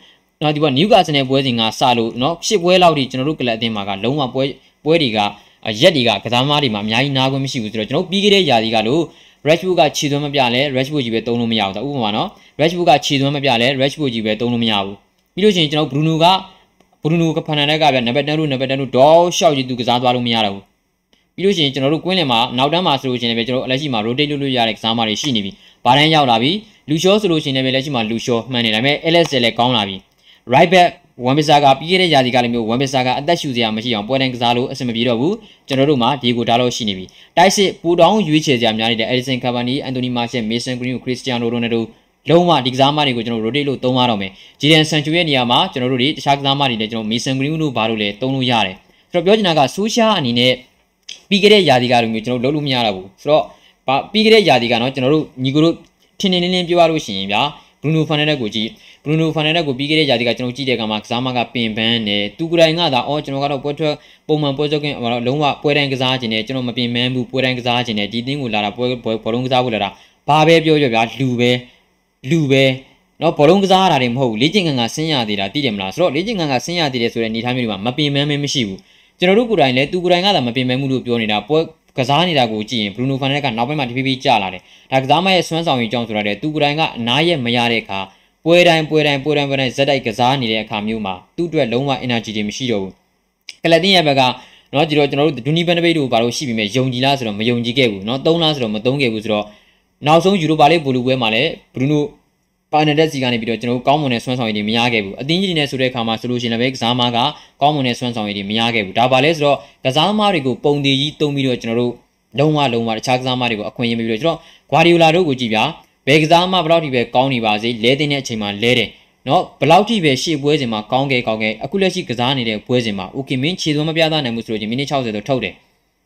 နော်ဒီပေါ်နျူကာဆယ်နယ်ပွဲစဉ်ကစလို့နော်ရှစ်ပွဲလောက်ထိကျွန်တော်တို့ကလပ်အသင်းမှာကလုံးဝပွဲပွဲတွေကရက်တွေကကစားသမားတွေမှာအများကြီးနားခွင့်မရှိဘူးဆိုတော့ကျွန်တော်ပြီးခဲ့တဲ့ຢာဒီကလို့ Rashford ကခြေသွမ်းမပြလဲ Rashford ကြီးပဲသုံးလို့မရဘူးဒါဥပမာနော် Rashford ကခြေသွမ်းမပြလဲ Rashford ကြီးပဲသုံးလို့မရဘူးပြီးလို့ရှိရင်ကျွန်တော် Bruno က Bruno ကဖန်နန်ဒက်ကဗျနံပါတ်10လို့နံပါတ်10လို့ဒေါက်ရှောက်ကြီးသူကစားသွားလို့မရတော့ဘူး ပြီးလို့ရှိရင်ကျွန်တော်တို့ကွင်းလင်မှာနောက်တန်းမှာဆိုလို့ရှိရင်လည်းကျွန်တော်အလက်ရှိမှာ rotate လုပ်လို့ရတဲ့ကစားမတွေရှိနေပြီ။ဘာတန်းရောက်လာပြီ။လူရှောဆိုလို့ရှိရင်လည်းလက်ရှိမှာလူရှောမှန်နေတယ်ဒါပေမဲ့ LS လည်းကောင်းလာပြီ။ right back ဝန်ပစ်စာကပြီးခဲ့တဲ့ရာသီကလည်းမျိုးဝန်ပစ်စာကအသက်ရှူစရာမရှိအောင်ပွဲတိုင်းကစားလို့အဆင်မပြေတော့ဘူးကျွန်တော်တို့မှာဒီကိုဒါလို့ရှိနေပြီတိုက်စစ်ပူတောင်းရွေးချယ်စရာများနေတဲ့ Edison Cavani, Anthony Martial, Mason Greenwood, Cristiano Ronaldo လုံးဝဒီကစားမတွေကိုကျွန်တော် rotate လို့သုံးရတော့မယ်။ Jadon Sancho ရဲ့နေရာမှာကျွန်တော်တို့တွေတခြားကစားမတွေလည်းကျွန်တော် Mason Greenwood တို့ဘာလို့လဲသုံးလို့ရတယ်။ဆိုတော့ပြောချင်တာက social အနေနဲ့ ပြီးခဲ့တဲ့ရာသီကလိုမျိုးကျွန်တော်လုပ်လို့မရတော့ဘူး။ဆိုတော့ပြီးခဲ့တဲ့ရာသီကနော်ကျွန်တော်တို့ညီကိုတို့ထင်းထင်းလင်းလင်းပြောရလို့ရှိရင်ဗျာ Bruno Fernandes ကိုကြည့် Bruno Fernandes ကိုပြီးခဲ့တဲ့ရာသီကကျွန်တော်ကြည့်တဲ့အခါမှာကစားမကပင်ပန်းတယ်သူကိုယ်တိုင်ကသာအော်ကျွန်တော်ကတော့ပွဲထွက်ပုံမှန်ပွဲချုပ်ကင်းလုံးဝပွဲတိုင်းကစားခြင်းနဲ့ကျွန်တော်မပင်ပန်းဘူးပွဲတိုင်းကစားခြင်းနဲ့ဒီသင်းကိုလာတာပွဲဘောလုံးကစားဖို့လာတာဘာပဲပြောပြောဗျာလူပဲလူပဲနော်ဘောလုံးကစားရတာတွေမဟုတ်ဘူးလေ့ကျင့်ခန်းကဆင်းရသေးတာသိတယ်မလားဆိုတော့လေ့ကျင့်ခန်းကဆင်းရသေးတယ်ဆိုတဲ့အနေအထားမျိုးတွေမှာမပင်ပန်းမဲမရှိဘူး ကျွန်တော်တို့ကိုယ်တိုင်လည်းသူကိုယ်တိုင်ကသာမပင်ပန်းမှုလို့ပြောနေတာပွဲကစားနေတာကိုကြည့်ရင်ဘရူနိုဖန်နက်ကနောက်ပိုင်းမှာတဖြည်းဖြည်းကျလာတယ်ဒါကစားမရဲ့စွမ်းဆောင်ရည်ကြောင့်ဆိုတော့သူကိုယ်တိုင်ကအနားရဲ့မရတဲ့အခါပွဲတိုင်းပွဲတိုင်းပွဲတိုင်းပွဲတိုင်းဇက်တိုက်ကစားနေတဲ့အခါမျိုးမှာသူ့အတွက်လုံးဝ energy တွေမရှိတော့ဘူးကလတင်ရဲ့ဘက်ကနော်ဒီတော့ကျွန်တော်တို့ဒူနီဘန်ဒဘိတ်တို့ဘာလို့ရှိပြီမဲ့ယုံကြည်လားဆိုတော့မယုံကြည်ခဲ့ဘူးနော်သုံးလားဆိုတော့မသုံးခဲ့ဘူးဆိုတော့နောက်ဆုံးယူရိုပါလိဘူလူပွဲမှာလည်းဘရူနို ပါနေတဲ့စီကနေပြီးတော့ကျွန်တော်တို့ကောင်းမွန်တဲ့ဆွမ်းဆောင်ရည်တွေမရခဲ့ဘူးအသင်းကြီးတွေနဲ့ဆိုတဲ့အခါမှာဆိုလို့ရှိရင်လည်းကစားမကကောင်းမွန်တဲ့ဆွမ်းဆောင်ရည်တွေမရခဲ့ဘူးဒါပါလဲဆိုတော့ကစားမတွေကိုပုံတည်ကြီးတုံးပြီးတော့ကျွန်တော်တို့လုံးဝလုံးဝတခြားကစားမတွေကိုအခွင့်အရေးပေးပြီးတော့ကျွန်တော်ဂွာဒီယိုလာတို့ကိုကြည့်ပြဘယ်ကစားမဘလောက်ထိပဲကောင်းနေပါစေလဲတင်တဲ့အချိန်မှာလဲတယ်နော်ဘလောက်ထိပဲရှေ့ပွဲစဉ်မှာကောင်းခဲ့ကောင်းခဲ့အခုလက်ရှိကစားနေတဲ့ပွဲစဉ်မှာအိုကေမင်းခြေသွမ်းမပြသနိုင်ဘူးဆိုလို့ချင်းမိနစ်60တော့ထုတ်တယ်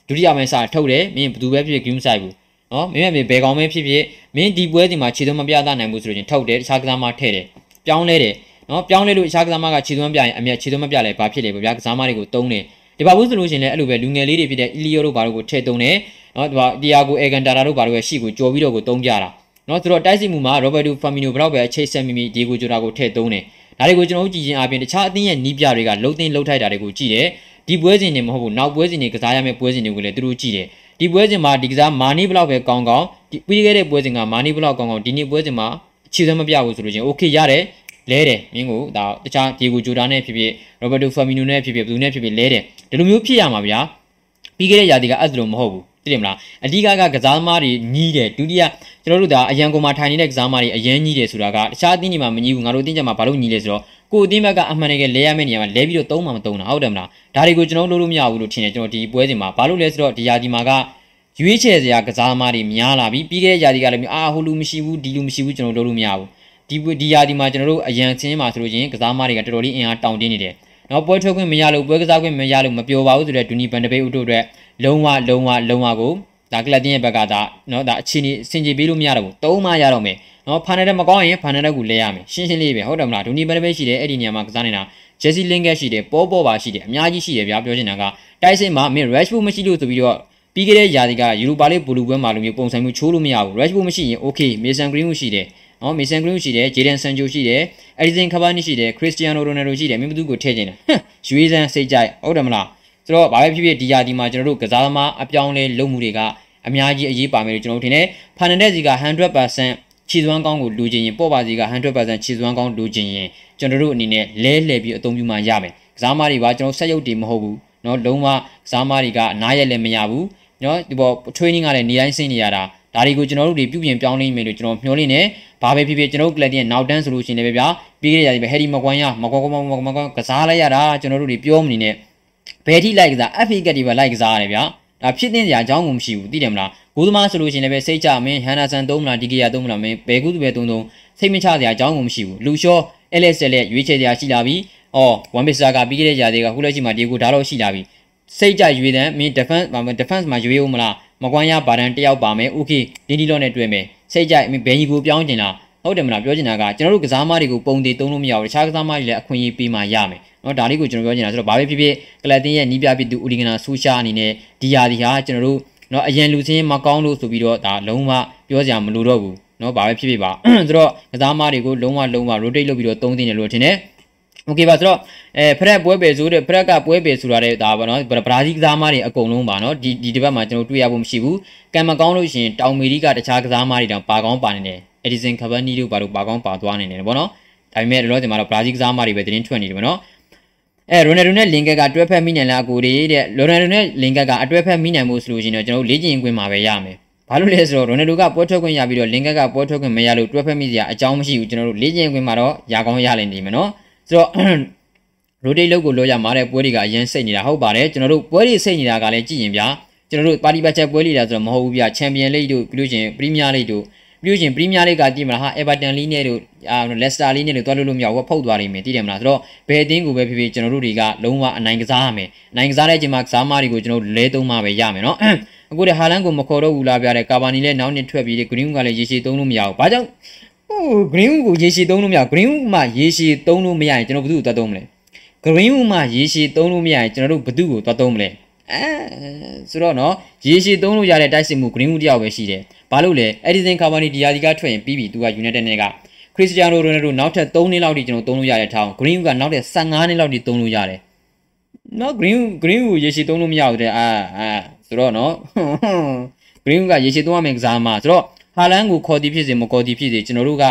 ဒုတိယပိုင်းစာထုတ်တယ်မင်းဘယ်သူပဲဖြစ်ဖြစ်ဂရုမစိုက်ဘူး နော်မင်းမဘယ်ကောင်းပဲဖြစ်ဖြစ်မင်းဒီပွဲစဉ်မှာခြေသွမ်းမပြသနိုင်ဘူးဆိုလို့ချင်းထုတ်တယ်တခြားကစားမထည့်တယ်ပြောင်းလဲတယ်နော်ပြောင်းလဲလို့တခြားကစားမကခြေသွမ်းပြရင်အမြတ်ခြေသွမ်းမပြလဲဘာဖြစ်လဲဗျာကစားမတွေကိုတုံးတယ်ဒီပါဘူးဆိုလို့ရှိရင်လည်းအဲ့လိုပဲလူငယ်လေးတွေဖြစ်တဲ့အီလီယိုတို့ဘာတို့ကိုထည့်တုံးတယ်နော်ဒီပါတီယာကိုအေဂန်တာတာတို့ဘာတို့ရဲ့ရှီကိုကြော်ပြီးတော့ကိုတုံးကြတာနော်ဆိုတော့တိုက်စစ်မှုမှာရောဘတ်တူဖာမီနိုဘလောက်ပဲအချိတ်ဆက်မိမိဒီကိုဂျိုတာကိုထည့်တုံးတယ်ဒါတွေကိုကျွန်တော်တို့ကြည့်ချင်းအပြင်တခြားအသင်းရဲ့နီးပြတွေကလှုပ်သိမ်းလှုပ်ထိုက်တာတွေကိုကြည့်တယ်ဒီပွဲစဉ်တွေမဟုတ်ဘူးနောက်ပွဲစဉ်တွေကစားရမယ့်ပွဲစဉ်တွေကိုလည်းသူတို့ကြည့်တယ် ဒီပွဲစဉ်မှာဒီကစားမာနီဘလောက်ပဲကောင်းကောင်းဒီပြီးခဲ့တဲ့ပွဲစဉ်ကမာနီဘလောက်ကောင်းကောင်းဒီနေ့ပွဲစဉ်မှာအခြေစမ်းမပြဘူးဆိုလို့ချင်းโอเคရတယ်လဲတယ်မင်းကိုဒါတခြားဒီကိုဂျိုတာနဲ့ဖြစ်ဖြစ်ရောဘတ်တိုဖာမီနိုနဲ့ဖြစ်ဖြစ်ဘယ်သူနဲ့ဖြစ်ဖြစ်လဲတယ်ဒီလိုမျိုးဖြစ်ရမှာဗျာပြီးခဲ့တဲ့ရာသီကအဲ့လိုမဟုတ်ဘူးသိတယ်မလားအဓိကကကစားသမားတွေညီးတယ်ဒုတိယကျွန်တော်တို့ဒါအရန်ကုန်မှာထိုင်နေတဲ့ကစားသမားတွေအရန်ညီးတယ်ဆိုတာကတခြားအသင်းတွေမှာမညီဘူးငါတို့အသင်းချက်မှာဘာလို့ညီးလဲဆိုတော့ ကိုအသင်းဘက်ကအမှန်တကယ်လဲရမယ့်နေရာမှာလဲပြီးတော့သုံးမှမသုံးတာဟုတ်တယ်မလားဒါတွေကိုကျွန်တော်လုပ်လို့မရဘူးလို့ထင်တယ်ကျွန်တော်ဒီပွဲစဉ်မှာဘာလို့လဲဆိုတော့ဒီယာဒီမှာကရွေးချယ်စရာကစားသမားတွေများလာပြီပြီးခဲ့တဲ့ယာဒီကလည်းအာဟိုလူမရှိဘူးဒီလူမရှိဘူးကျွန်တော်လုပ်လို့မရဘူးဒီဒီယာဒီမှာကျွန်တော်တို့အရန်ချင်းမှာဆိုလို့ချင်းကစားသမားတွေကတော်တော်လေးအင်အားတောင့်တင်းနေတယ်နော်ပွဲထွက်ခွင့်မရလို့ပွဲကစားခွင့်မရလို့မပြောပါဘူးဆိုတော့ဒူနီဘန်ဒဘေးဦးတို့အတွက်လုံးဝလုံးဝလုံးဝကို ဒါကလပ်တင်းရဲ့ဘက်ကဒါနော်ဒါအခြေအနေစင်ကြေပေးလို့မရတော့ဘူးသုံးမှရတော့မယ်နော်ဖာနယ်တက်မကောင်းရင်ဖာနယ်တက်ကိုလဲရမယ်ရှင်းရှင်းလေးပဲဟုတ်တယ်မလားဒူနီဘန်ဒဘေးရှိတယ်အဲ့ဒီနေရာမှာကစားနေတာဂျက်စီလင်ကက်ရှိတယ်ပေါ်ပေါ်ပါရှိတယ်အများကြီးရှိတယ်ဗျာပြောချင်တာကတိုက်စစ်မှာမင်း Rashford မရှိလို့ဆိုပြီးတော့ပြီးခဲ့တဲ့ယာဒီကယူရိုပါလိဘူလူပွဲမှာလိုမျိုးပုံစံမျိုးချိုးလို့မရဘူး Rashford မရှိရင် okay Mason Greenwood ရှိတယ်နော် Mason Greenwood ရှိတယ် Jadon Sancho ရှိတယ် Edison Cavani ရှိတယ် Cristiano Ronaldo ရှိတယ်မင်းဘသူကိုထည့်ချင်တယ်ဟမ်ရွေးစမ်းစိတ်ကြိုက်ဟုတ်တယ်မလား ဆိုတော့ဘာပဲဖြစ်ဖြစ်ဒီယာဒီမှာကျွန်တော်တို့ကစားသမားအပြောင်းလဲလုပ်မှုတွေကအများကြီးအရေးပါမယ်လို့ကျွန်တော်ထင်တယ်ဖာနန်ဒက်စီက100%ခြေစွမ်းကောင်းကိုလိုချင်ရင်ပော့ပါစီက100%ခြေစွမ်းကောင်းလိုချင်ရင်ကျွန်တော်တို့အနေနဲ့လဲလှယ်ပြီးအသုံးပြုမှရမယ်။ကစားမတွေကကျွန်တော်ဆက်ရုပ်တွေမဟုတ်ဘူး။နော်လုံးဝကစားမတွေကအနားရက်လည်းမရဘူး။နော်ဒီပေါ် training ကလည်းနေတိုင်းဆင်းနေရတာဒါတွေကိုကျွန်တော်တို့တွေပြုပြင်ပြောင်းလဲမယ်လို့ကျွန်တော်မျှော်လင့်နေ။ဘာပဲဖြစ်ဖြစ်ကျွန်တော်တို့ collective နောက်တန်းဆိုလို့ရှိရင်လည်းဗျာပြီးခဲ့တဲ့ရာသီပဲ Harry Maguire မကွန်မကွန်မကွန်ကစားလိုက်ရတာကျွန်တော်တို့တွေပြောမနေနဲ့။ ဘယ်ထိလိုက်ကစား FA ကတ်ဒီပဲလိုက်ကစားရတယ်ဗျာဒါဖြစ်တဲ့နေရာအကြောင်းကိုမရှိဘူးသိတယ်မလားဂိုးသမားဆိုလို့ရှိရင်လည်းပဲစိတ်ကြမင်းဟန်နာဆန်သုံးမလားဒီကီယာသုံးမလားမင်းဘယ်ကူးသူပဲသုံးသုံးစိတ်မချစရာအကြောင်းကိုမရှိဘူးလူလျှော LSL ရဲ့ရွေးချယ်စရာရှိလာပြီအော်ဝန်ပစ်စာကပြီးခဲ့တဲ့ຢာတွေကခုလက်ရှိမှာဒီကိုဒါတော့ရှိလာပြီစိတ်ကြရွေးတယ်မင်း defense defense မှာရွေးဦးမလားမကွမ်းရဘာဒန်တယောက်ပါမယ် okay ဒီဒီလော့နဲ့တွေ့မယ်စိတ်ကြမင်းဘယ်ကြီးကိုပြောင်းကျင်လား ဟုတ်တယ်မလားပြောချင်တာကကျွန်တော်တို့ကစားမတွေကိုပုံသေးသုံးလို့မရဘူးတခြားကစားမတွေလည်းအခွင့်အရေးပေးမှရမယ်နော်ဒါလေးကိုကျွန်တော်ပြောချင်တာဆိုတော့ဘာပဲဖြစ်ဖြစ်ကလပ်တင်ရဲ့နီးပြဖြစ်သူဦးလီဂနာဆိုရှာအနေနဲ့ဒီယာဒီဟာကျွန်တော်တို့နော်အရင်လူချင်းမကောင်းလို့ဆိုပြီးတော့ဒါလုံးဝပြောစရာမလိုတော့ဘူးနော်ဘာပဲဖြစ်ဖြစ်ပါဆိုတော့ကစားမတွေကိုလုံးဝလုံးဝ rotate လုပ်ပြီးတော့သုံးတင်တယ်လို့ထင်တယ် โอเคပါဆိုတော့အဲဖရက်ပွဲပဲဆိုတဲ့ဖရက်ကပွဲပဲဆိုတာတဲ့ဒါပါနော်ဘရာဇီးကစားမတွေအကုန်လုံးပါနော်ဒီဒီတစ်ပတ်မှာကျွန်တော်တွေ့ရဖို့မရှိဘူးကံမကောင်းလို့ရှိရင်တောင်မေရီကတခြားကစားမတွေတောင်ပါကောင်းပါနေတယ်အက်ဒီဆန်ခဗန်နီတို့ဘာလို့ပါကောင်းပါသွားနေတယ်ပေါ့နော်ဒါပေမဲ့လောလောဆယ်မှာတော့ဘရာဇီးကစားမတွေပဲတင်းထွက်နေတယ်ပေါ့နော်အဲရိုနယ်ဒိုနဲ့လင်ကက်ကတွဲဖက်မိနိုင်လားအကိုတွေတဲ့ရိုနယ်ဒိုနဲ့လင်ကက်ကအတွဲဖက်မိနိုင်မှုဆိုလို့ရှိရင်တော့ကျွန်တော်တို့လေ့ကျင့်ခွင့်မှာပဲရမယ်ဘာလို့လဲဆိုတော့ရိုနယ်ဒိုကပွဲထွက်ခွင့်ရပြီးတော့လင်ကက်ကပွဲထွက်ခွင့်မရလို့တွဲဖက်မိစရာအကြောင်းမရှိဘူးကျွန်တော်တို့လေ့ကျင့်ခွင့်မှာတော့ရကောင်းရလိမ့်နေမယ်နော် ဆိုတော့ rotate လုပ်ကိုလို့ရမှာတဲ့ပွဲတွေကအရင်စိတ်နေတာဟုတ်ပါတယ်ကျွန်တော်တို့ပွဲတွေစိတ်နေတာကလည်းကြည့်ရင်ဗျာကျွန်တော်တို့ပါတီဘတ်ချက်ပွဲလေးတာဆိုတော့မဟုတ်ဘူးဗျာချန်ပီယံလိတို့ပြီးလို့ရှိရင်ပရီးမီးယားလိတို့ပြီးလို့ရှိရင်ပရီးမီးယားလိကတည်မလားဟာအေဗာတန်လိနဲ့တို့အာလက်စတာလိနဲ့တို့တွားလို့လို့မရဘူးဖုတ်သွားလိမ့်မယ်တည်တယ်မလားဆိုတော့ဘယ်အသင်းကိုပဲဖြစ်ဖြစ်ကျွန်တော်တို့တွေကလုံးဝအနိုင်ကစားရမယ်အနိုင်ကစားတဲ့ချိန်မှာကစားမတွေကိုကျွန်တော်တို့လဲသုံးမှပဲရမယ်နော်အခုတည်းဟာလန်ကိုမခေါ်တော့ဘူးလားပြတဲ့ကာဘာနီလည်းနောက်နှစ်ထွက်ပြီးဂရင်းကလည်းရေရှည်သုံးလို့မရဘူးဘာကြောင့် ဟို green ကိုရေရှည်သုံးလို့မရ green မှာရေရှည်သုံးလို့မရရင်ကျွန်တော်ဘယ်သူ့ကိုသွားသုံးမလဲ green မှာရေရှည်သုံးလို့မရရင်ကျွန်တော်တို့ဘယ်သူ့ကိုသွားသုံးမလဲအဲဆိုတော့နော်ရေရှည်သုံးလို့ရတဲ့တိုက်စစ်မှု green တယောက်ပဲရှိတယ်ဘာလို့လဲ Edison Cavani ဒီယာဒီကထွက်ရင်ပြီးပြီသူက United နဲ့က Cristiano Ronaldo နောက်ထပ်3နှစ်လောက်ထိကျွန်တော်သုံးလို့ရတဲ့ထောင် green ကနောက်ထပ်15နှစ်လောက်ထိသုံးလို့ရတယ်နော် green green ကိုရေရှည်သုံးလို့မရဘူးတဲ့အာအာဆိုတော့နော် green ကရေရှည်သုံးရမယ့်ကစားမှာဆိုတော့ ဟာလန်ကိုခေါ်တီးဖြစ်စေမခေါ်တီးဖြစ်စေကျွန်တော်တို့က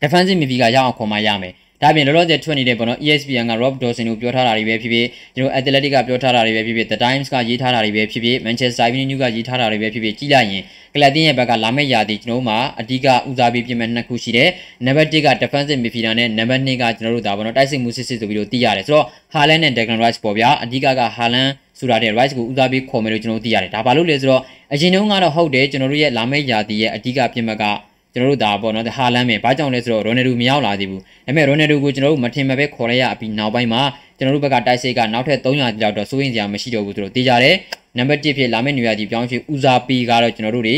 defensive midfielder ရအောင်ခေါ်မှရမယ် ဒါပြင်လောလောဆယ်ထွက်နေတဲ့ပေါ့နော် ESPN က Rob Dawson ကိုပြောထားတာတွေပဲဖြစ်ဖြစ်ကျွန်တော် Athletic ကပြောထားတာတွေပဲဖြစ်ဖြစ် The Times ကရေးထားတာတွေပဲဖြစ်ဖြစ် Manchester Evening News ကရေးထားတာတွေပဲဖြစ်ဖြစ်ကြည့်လိုက်ရင်ကလပ်တင်းရဲ့ဘက်ကလာမယ့်ရာသီကျွန်တော်တို့မှာအဓိကဦးစားပေးပြင်မဲ့နှစ်ခုရှိတယ်။ Number 1က defensive midfielder နဲ့ Number 2ကကျွန်တော်တို့ဒါပေါ့နော်တိုက်စစ်မှုစစ်စစ်ဆိုပြီးတော့သိရတယ်ဆိုတော့ Haaland နဲ့ Declan Rice ပေါ့ဗျာအဓိကက Haaland ဆိုတာတဲ့ Rice ကိုဦးစားပေးခေါ်မယ်လို့ကျွန်တော်တို့သိရတယ်။ဒါဘာလို့လဲဆိုတော့အရင်တုန်းကတော့ဟုတ်တယ်ကျွန်တော်တို့ရဲ့လာမယ့်ရာသီရဲ့အဓိကပြင်မဲ့က ကျွန်တော်တို့ဒါပေါ့နော်ဟာလန်ပဲဘာကြောင့်လဲဆိုတော့ရိုနယ်ဒူမရောက်လာသေးဘူးဒါပေမဲ့ရိုနယ်ဒူကိုကျွန်တော်တို့မထင်မဲ့ပဲခေါ်လိုက်ရအပြီးနောက်ပိုင်းမှာကျွန်တော်တို့ဘက်ကတိုက်စိတ်ကနောက်ထပ်300ကျော်တော့စိုးရင်စရာမရှိတော့ဘူးဆိုတော့တေးကြတယ်နံပါတ်1ဖြစ်လာမယ့်နေရာကြီးပြောင်းရွှေ့ဦးစားပေးကတော့ကျွန်တော်တို့တွေ